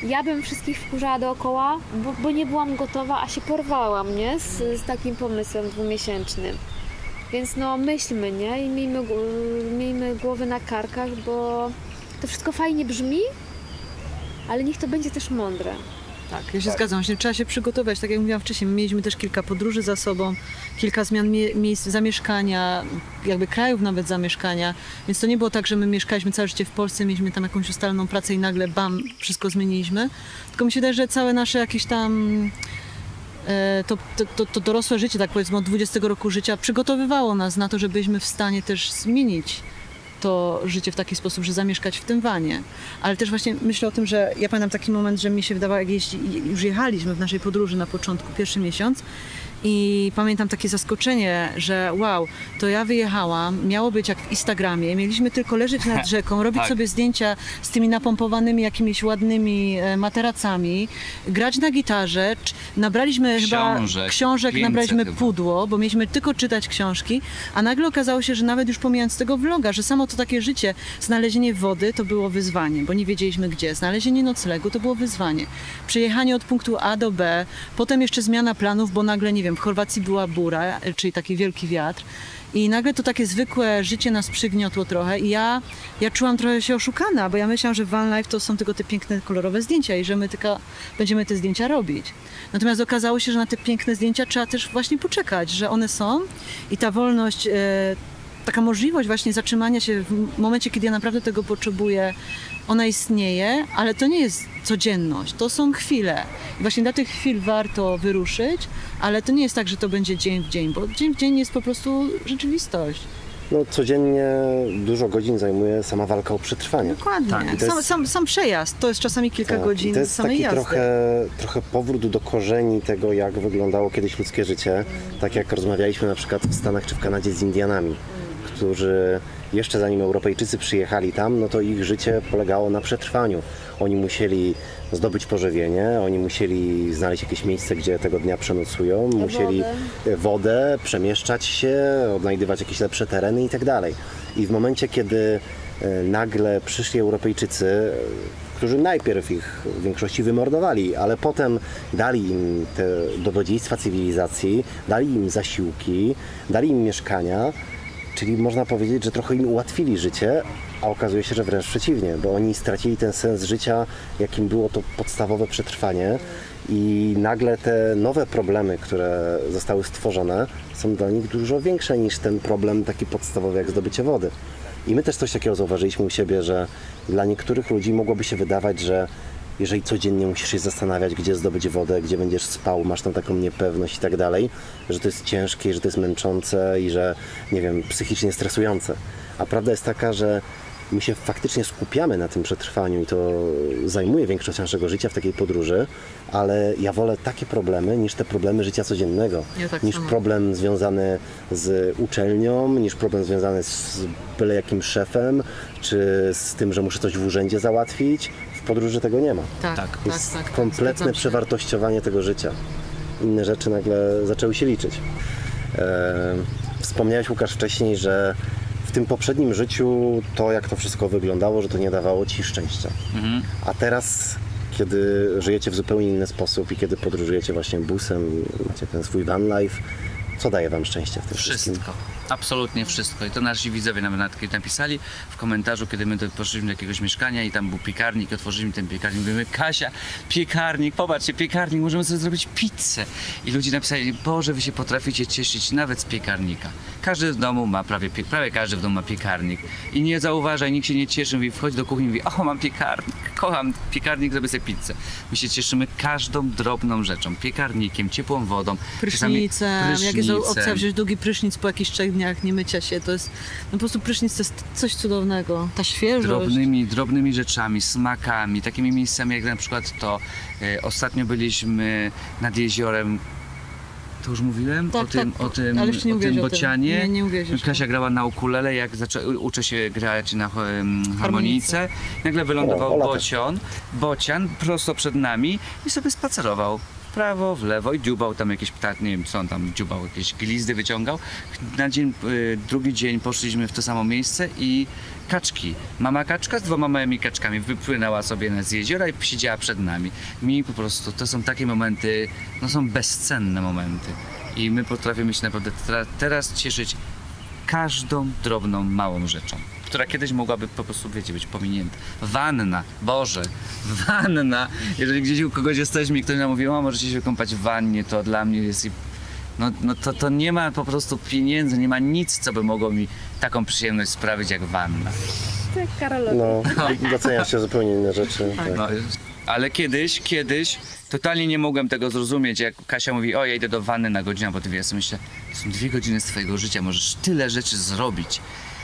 Ja bym wszystkich wkurzała dookoła, bo, bo nie byłam gotowa, a się porwałam, nie? Z, z takim pomysłem dwumiesięcznym. Więc no myślmy, nie? I miejmy, miejmy głowy na karkach, bo to wszystko fajnie brzmi, ale niech to będzie też mądre. Tak, ja się zgadzam. Właśnie trzeba się przygotować. Tak jak mówiłam wcześniej, my mieliśmy też kilka podróży za sobą, kilka zmian mie- miejsc zamieszkania, jakby krajów nawet zamieszkania. Więc to nie było tak, że my mieszkaliśmy całe życie w Polsce, mieliśmy tam jakąś ustaloną pracę i nagle bam, wszystko zmieniliśmy. Tylko mi się wydaje, że całe nasze jakieś tam e, to, to, to, dorosłe życie, tak powiedzmy od 20 roku życia, przygotowywało nas na to, żebyśmy w stanie też zmienić to życie w taki sposób, że zamieszkać w tym wanie. Ale też właśnie myślę o tym, że ja pamiętam taki moment, że mi się wydawało, jak jeździ, już jechaliśmy w naszej podróży na początku, pierwszy miesiąc i pamiętam takie zaskoczenie, że wow, to ja wyjechałam, miało być jak w Instagramie, mieliśmy tylko leżeć nad rzeką, robić Tak. sobie zdjęcia z tymi napompowanymi jakimiś ładnymi e, materacami, grać na gitarze, nabraliśmy Książek, chyba książek, 500 nabraliśmy chyba. pudło, bo mieliśmy tylko czytać książki, a nagle okazało się, że nawet już pomijając tego vloga, że samo to takie życie, znalezienie wody to było wyzwanie, bo nie wiedzieliśmy gdzie, znalezienie noclegu to było wyzwanie, przejechanie od punktu A do B, potem jeszcze zmiana planów, bo nagle, nie wiem, w Chorwacji była bura, czyli taki wielki wiatr, i nagle to takie zwykłe życie nas przygniotło trochę i ja, ja czułam trochę się oszukana, bo ja myślałam, że van life to są tylko te piękne, kolorowe zdjęcia i że my tylko będziemy te zdjęcia robić. Natomiast okazało się, że na te piękne zdjęcia trzeba też właśnie poczekać, że one są i ta wolność, e, taka możliwość właśnie zatrzymania się w momencie, kiedy ja naprawdę tego potrzebuję, ona istnieje, ale to nie jest codzienność, to są chwile. I właśnie dla tych chwil warto wyruszyć, ale to nie jest tak, że to będzie dzień w dzień, bo dzień w dzień jest po prostu rzeczywistość. No, codziennie dużo godzin zajmuje sama walka o przetrwanie. Dokładnie. Tak, sam, jest- sam, sam przejazd to jest czasami kilka Tak, godzin i to jest samej taki jazdy. trochę, trochę powrót do korzeni tego, jak wyglądało kiedyś ludzkie życie. Tak jak rozmawialiśmy na przykład w Stanach czy w Kanadzie z Indianami, którzy jeszcze zanim Europejczycy przyjechali tam, no to ich życie polegało na przetrwaniu. Oni musieli zdobyć pożywienie, oni musieli znaleźć jakieś miejsce, gdzie tego dnia przenocują, musieli wodę, przemieszczać się, odnajdywać jakieś lepsze tereny i tak dalej. I w momencie, kiedy e, nagle przyszli Europejczycy, którzy najpierw ich w większości wymordowali, ale potem dali im te dobrodziejstwa cywilizacji, dali im zasiłki, dali im mieszkania, czyli można powiedzieć, że trochę im ułatwili życie, a okazuje się, że wręcz przeciwnie, bo oni stracili ten sens życia, jakim było to podstawowe przetrwanie i nagle te nowe problemy, które zostały stworzone, są dla nich dużo większe niż ten problem taki podstawowy jak zdobycie wody. I my też coś takiego zauważyliśmy u siebie, że dla niektórych ludzi mogłoby się wydawać, że jeżeli codziennie musisz się zastanawiać, gdzie zdobyć wodę, gdzie będziesz spał, masz tam taką niepewność i tak dalej, że to jest ciężkie, że to jest męczące i że, nie wiem, psychicznie stresujące. A prawda jest taka, że my się faktycznie skupiamy na tym przetrwaniu i to zajmuje większość naszego życia w takiej podróży, ale ja wolę takie problemy niż te problemy życia codziennego. Ja tak niż samo. problem związany z uczelnią, niż problem związany z byle jakim szefem, czy z tym, że muszę coś w urzędzie załatwić. W podróży tego nie ma. Tak, Tak. tak, Jest tak, tak, kompletne zgadzam się. przewartościowanie tego życia. Inne rzeczy nagle zaczęły się liczyć. E, wspomniałeś Łukasz wcześniej, że w tym poprzednim życiu to jak to wszystko wyglądało, że to nie dawało ci szczęścia. A teraz, kiedy żyjecie w zupełnie inny sposób i kiedy podróżujecie właśnie busem, macie ten swój van life, co daje wam szczęście w tym wszystkim? Wszystko. Absolutnie wszystko. I to nasi widzowie nawet nawet napisali w komentarzu, kiedy my poszliśmy do jakiegoś mieszkania i tam był piekarnik, otworzyliśmy ten piekarnik, mówimy, Kasia, piekarnik, popatrzcie, piekarnik, możemy sobie zrobić pizzę. I ludzie napisali, Boże, wy się potraficie cieszyć nawet z piekarnika. Każdy w domu ma, prawie, prawie każdy w domu ma piekarnik. I nie zauważa, nikt się nie cieszy, mówi, wchodzi do kuchni i mówi, o, mam piekarnik, kocham piekarnik, zrobię sobie pizzę. My się cieszymy każdą drobną rzeczą, piekarnikiem, ciepłą wodą. czasami Prysznicem, jak jest opcja prysznicem. wziąć długi prysznic po jakichś trzech dniach, nie mycia się, to jest, no po prostu prysznic to jest coś cudownego, ta świeżość. drobnymi, drobnymi rzeczami, smakami, takimi miejscami jak na przykład to. E, ostatnio byliśmy nad jeziorem. To już mówiłem? Tak, o tym, tak, o tym, ale jeszcze nie o tym mówiłeś o tym. bocianie. Nie, nie. Kasia grała na ukulele, jak zaczę, uczę się grać na em, harmonijce. Nagle wylądował O, bocian, bocian prosto przed nami i sobie spacerował. W prawo, w lewo i dziubał tam jakieś ptak, nie wiem co on tam dziubał, jakieś glizdy wyciągał. Na dzień, y, drugi dzień poszliśmy w to samo miejsce i kaczki. Mama kaczka z dwoma małymi kaczkami wypłynęła sobie na z jeziora i siedziała przed nami. Mi po prostu to są takie momenty, no są bezcenne momenty. I my potrafimy się naprawdę teraz cieszyć każdą drobną, małą rzeczą, która kiedyś mogłaby po prostu, wiecie, być pominięta. Wanna, Boże, wanna. Jeżeli gdzieś u kogoś jesteśmy i ktoś nam mówi, o, możecie się kąpać w wannie, to dla mnie jest... i- No, no to, to nie ma po prostu pieniędzy, nie ma nic, co by mogło mi taką przyjemność sprawić jak wanna. Tak, Karolowi. No, docenia się zupełnie inne rzeczy. Tak. No, ale kiedyś, kiedyś totalnie nie mogłem tego zrozumieć, jak Kasia mówi, o ja idę do wanny na godzinę, bo ty wiesz, myślę, to są dwie godziny z twojego życia, możesz tyle rzeczy zrobić.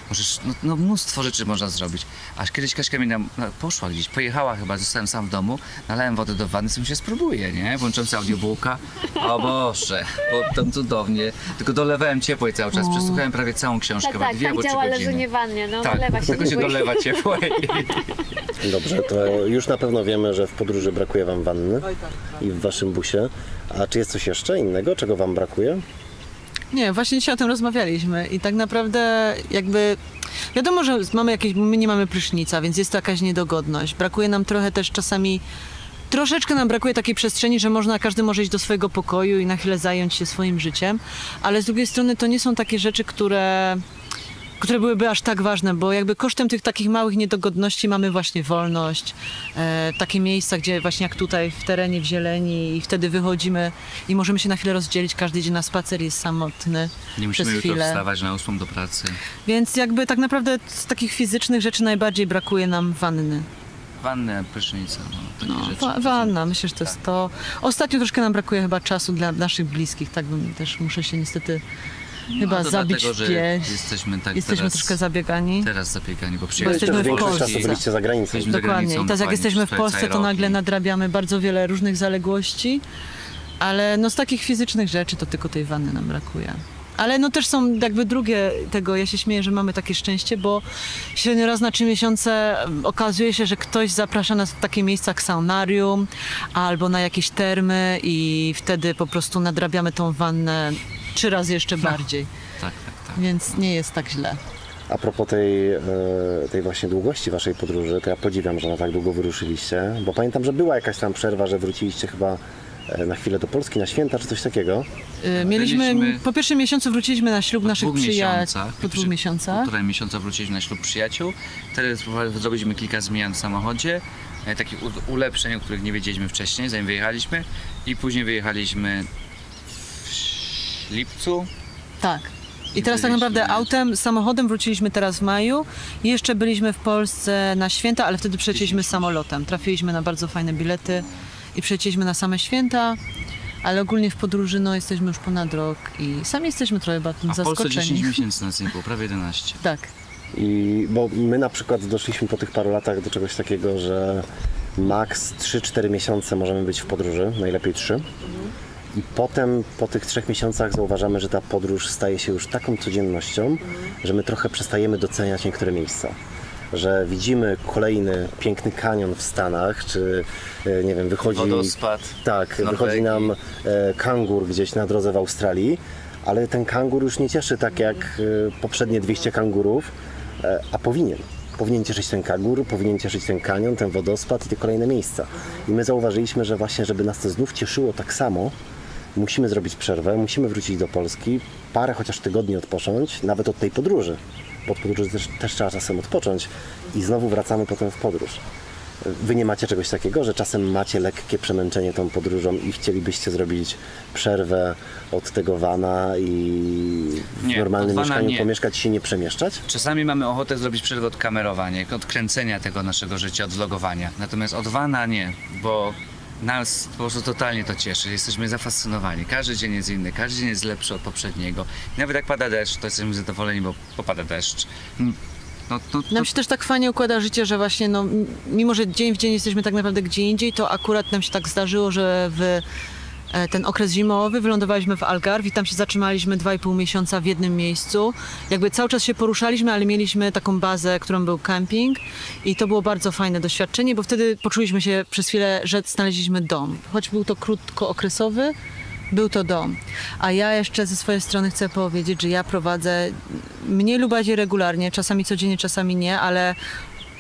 Możesz, no, no mnóstwo rzeczy można zrobić. Aż kiedyś Kaśka mi nam, no, poszła gdzieś, pojechała chyba, zostałem sam w domu, nalałem wodę do wanny, sobie się spróbuję, nie? Włączyłem sobie audiobooka. O Boże, bo tam cudownie. Tylko dolewałem ciepłej cały czas, przesłuchałem prawie całą książkę, Tak, tak, dwie tak albo trzy działa godziny. leżenie w wannie, no Tak, dolewa się. się dolewa ciepłej. Dobrze, to już na pewno wiemy, że w podróży brakuje wam wanny i w waszym busie. A czy jest coś jeszcze innego, czego wam brakuje? Nie, właśnie dzisiaj o tym rozmawialiśmy i tak naprawdę jakby wiadomo, że mamy jakieś, my nie mamy prysznica, więc jest to jakaś niedogodność. Brakuje nam trochę też czasami, troszeczkę nam brakuje takiej przestrzeni, że można, każdy może iść do swojego pokoju i na chwilę zająć się swoim życiem, ale z drugiej strony to nie są takie rzeczy, które które byłyby aż tak ważne, bo jakby kosztem tych takich małych niedogodności mamy właśnie wolność, e, takie miejsca, gdzie właśnie jak tutaj w terenie, w zieleni i wtedy wychodzimy i możemy się na chwilę rozdzielić, każdy idzie na spacer, jest samotny Nie musimy przez jutro chwilę. wstawać na ósmą do pracy. Więc jakby tak naprawdę z takich fizycznych rzeczy najbardziej brakuje nam wanny. Wannę, prysznicę, no, takie No, rzeczy. wa- wanna, myślę, że to jest to. Ostatnio troszkę nam brakuje chyba czasu dla naszych bliskich, tak bym też muszę się niestety chyba No, to zabić dlatego, że pieś. jesteśmy tak Jesteśmy teraz, troszkę zabiegani. teraz zabiegani, bo Bo przyjechaliśmy jesteśmy w większość Polsce. czasu byliście za granicą. Jesteśmy za Dokładnie. granicą, I teraz jak jesteśmy w Polsce, to nagle nadrabiamy bardzo wiele różnych zaległości, ale no z takich fizycznych rzeczy to tylko tej wanny nam brakuje. Ale no też są jakby drugie tego, ja się śmieję, że mamy takie szczęście, bo średnio raz na trzy miesiące em, okazuje się, że ktoś zaprasza nas w takie miejsca jak saunarium albo na jakieś termy i wtedy po prostu nadrabiamy tą wannę trzy razy jeszcze bardziej, Tak, tak, tak. więc nie jest tak źle. A propos tej, e, tej właśnie długości waszej podróży, to ja podziwiam, że na tak długo wyruszyliście, bo pamiętam, że była jakaś tam przerwa, że wróciliście chyba e, na chwilę do Polski, na święta czy coś takiego. Y, Mieliśmy, Byliśmy- po pierwszym miesiącu wróciliśmy na ślub Po naszych dwóch przyjaciół. miesiącach, Po dwóch przy- miesiącach. Półtorej miesiąca wróciliśmy na ślub przyjaciół. Teraz zrobiliśmy kilka zmian w samochodzie, e, takich u- ulepszeń, o których nie wiedzieliśmy wcześniej, zanim wyjechaliśmy. I później wyjechaliśmy lipcu. Tak. I I teraz tak naprawdę autem, samochodem wróciliśmy teraz w maju. I jeszcze byliśmy w Polsce na święta, ale wtedy przylecieliśmy samolotem. Trafiliśmy na bardzo fajne bilety i przylecieliśmy na same święta. Ale ogólnie w podróży no, jesteśmy już ponad rok i sami jesteśmy trochę chyba tym A w Polsce 10 zaskoczeni. miesięcy nas nie było, prawie 11. Tak. I bo my na przykład doszliśmy po tych paru latach do czegoś takiego, że maks 3-4 miesiące możemy być w podróży, najlepiej 3. I potem po tych trzech miesiącach zauważamy, że ta podróż staje się już taką codziennością, że my trochę przestajemy doceniać niektóre miejsca. Że widzimy kolejny piękny kanion w Stanach, czy e, nie wiem, wychodzi. Wodospad Tak, wychodzi nam e, kangur gdzieś na drodze w Australii, ale ten kangur już nie cieszy tak jak y, poprzednie 200 kangurów, e, a powinien. Powinien cieszyć ten kangur, powinien cieszyć ten kanion, ten wodospad i te kolejne miejsca. I my zauważyliśmy, że właśnie, żeby nas to znów cieszyło tak samo, musimy zrobić przerwę, musimy wrócić do Polski, parę chociaż tygodni odpocząć, nawet od tej podróży, bo od podróży też, też trzeba czasem odpocząć i znowu wracamy potem w podróż. Wy nie macie czegoś takiego, że czasem macie lekkie przemęczenie tą podróżą i chcielibyście zrobić przerwę od tego vana i w Nie, normalnym mieszkaniu nie. pomieszkać się nie przemieszczać? Czasami mamy ochotę zrobić przerwę od kamerowania, od kręcenia tego naszego życia, od vlogowania. Natomiast od wana nie, bo nas po prostu totalnie to cieszy. Jesteśmy zafascynowani. Każdy dzień jest inny, każdy dzień jest lepszy od poprzedniego. Nawet jak pada deszcz, to jesteśmy zadowoleni, bo popada deszcz. Mm, No, no, to, Nam się też tak fajnie układa życie, że właśnie no, mimo, że dzień w dzień jesteśmy tak naprawdę gdzie indziej, to akurat nam się tak zdarzyło, że w ten okres zimowy wylądowaliśmy w Algarve i tam się zatrzymaliśmy 2,5 miesiąca w jednym miejscu. Jakby cały czas się poruszaliśmy, ale mieliśmy taką bazę, którą był camping i to było bardzo fajne doświadczenie, bo wtedy poczuliśmy się przez chwilę, że znaleźliśmy dom. Choć był to krótkookresowy, był to dom. A ja jeszcze ze swojej strony chcę powiedzieć, że ja prowadzę mniej lub bardziej regularnie, czasami codziennie, czasami nie, ale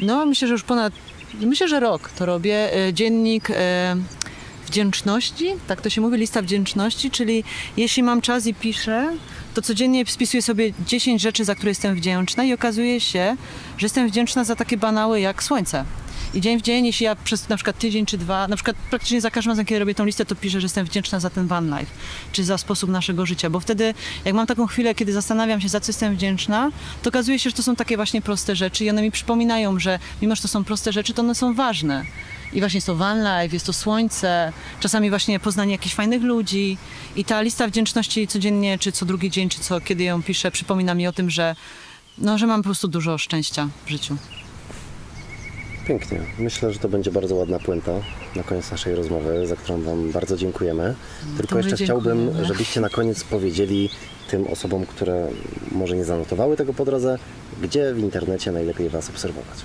no myślę, że już ponad, myślę, że rok to robię. e, Dziennik e, wdzięczności, tak to się mówi, lista wdzięczności, czyli jeśli mam czas i piszę, to codziennie spisuję sobie 10 rzeczy, za które jestem wdzięczna i okazuje się, że jestem wdzięczna za takie banały jak słońce. I dzień w dzień, jeśli ja przez na przykład tydzień czy dwa, na przykład praktycznie za każdym razem, kiedy robię tą listę, to piszę, że jestem wdzięczna za ten van life, czy za sposób naszego życia, bo wtedy, jak mam taką chwilę, kiedy zastanawiam się, za co jestem wdzięczna, to okazuje się, że to są takie właśnie proste rzeczy i one mi przypominają, że mimo, że to są proste rzeczy, to one są ważne. I właśnie jest to van life, jest to słońce, czasami właśnie poznanie jakichś fajnych ludzi i ta lista wdzięczności codziennie, czy co drugi dzień, czy co, kiedy ją piszę, przypomina mi o tym, że no, że mam po prostu dużo szczęścia w życiu. Pięknie. Myślę, że to będzie bardzo ładna puenta na koniec naszej rozmowy, za którą Wam bardzo dziękujemy. Tylko jeszcze chciałbym, dziękujemy. żebyście na koniec powiedzieli tym osobom, które może nie zanotowały tego po drodze, gdzie w internecie najlepiej Was obserwować.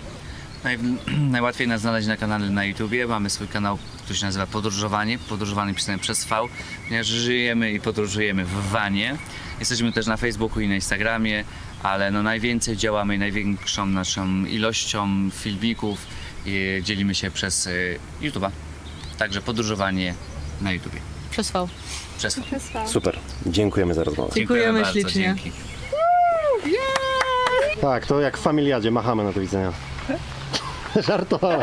Naj, najłatwiej nas znaleźć na kanale na YouTubie. Mamy swój kanał, który się nazywa Podróżowanie. Podróżowanie pisane przez V, ponieważ żyjemy i podróżujemy w wanie. Jesteśmy też na Facebooku i na Instagramie, ale no najwięcej działamy i największą naszą ilością filmików i dzielimy się przez y, YouTube'a. Także podróżowanie na YouTubie. Przez V. Przez V. Przez V. Super. Dziękujemy za rozmowę. Dziękujemy bardzo, ślicznie. Dzięki. Tak, to jak w familiadzie, machamy na do widzenia. pasar toda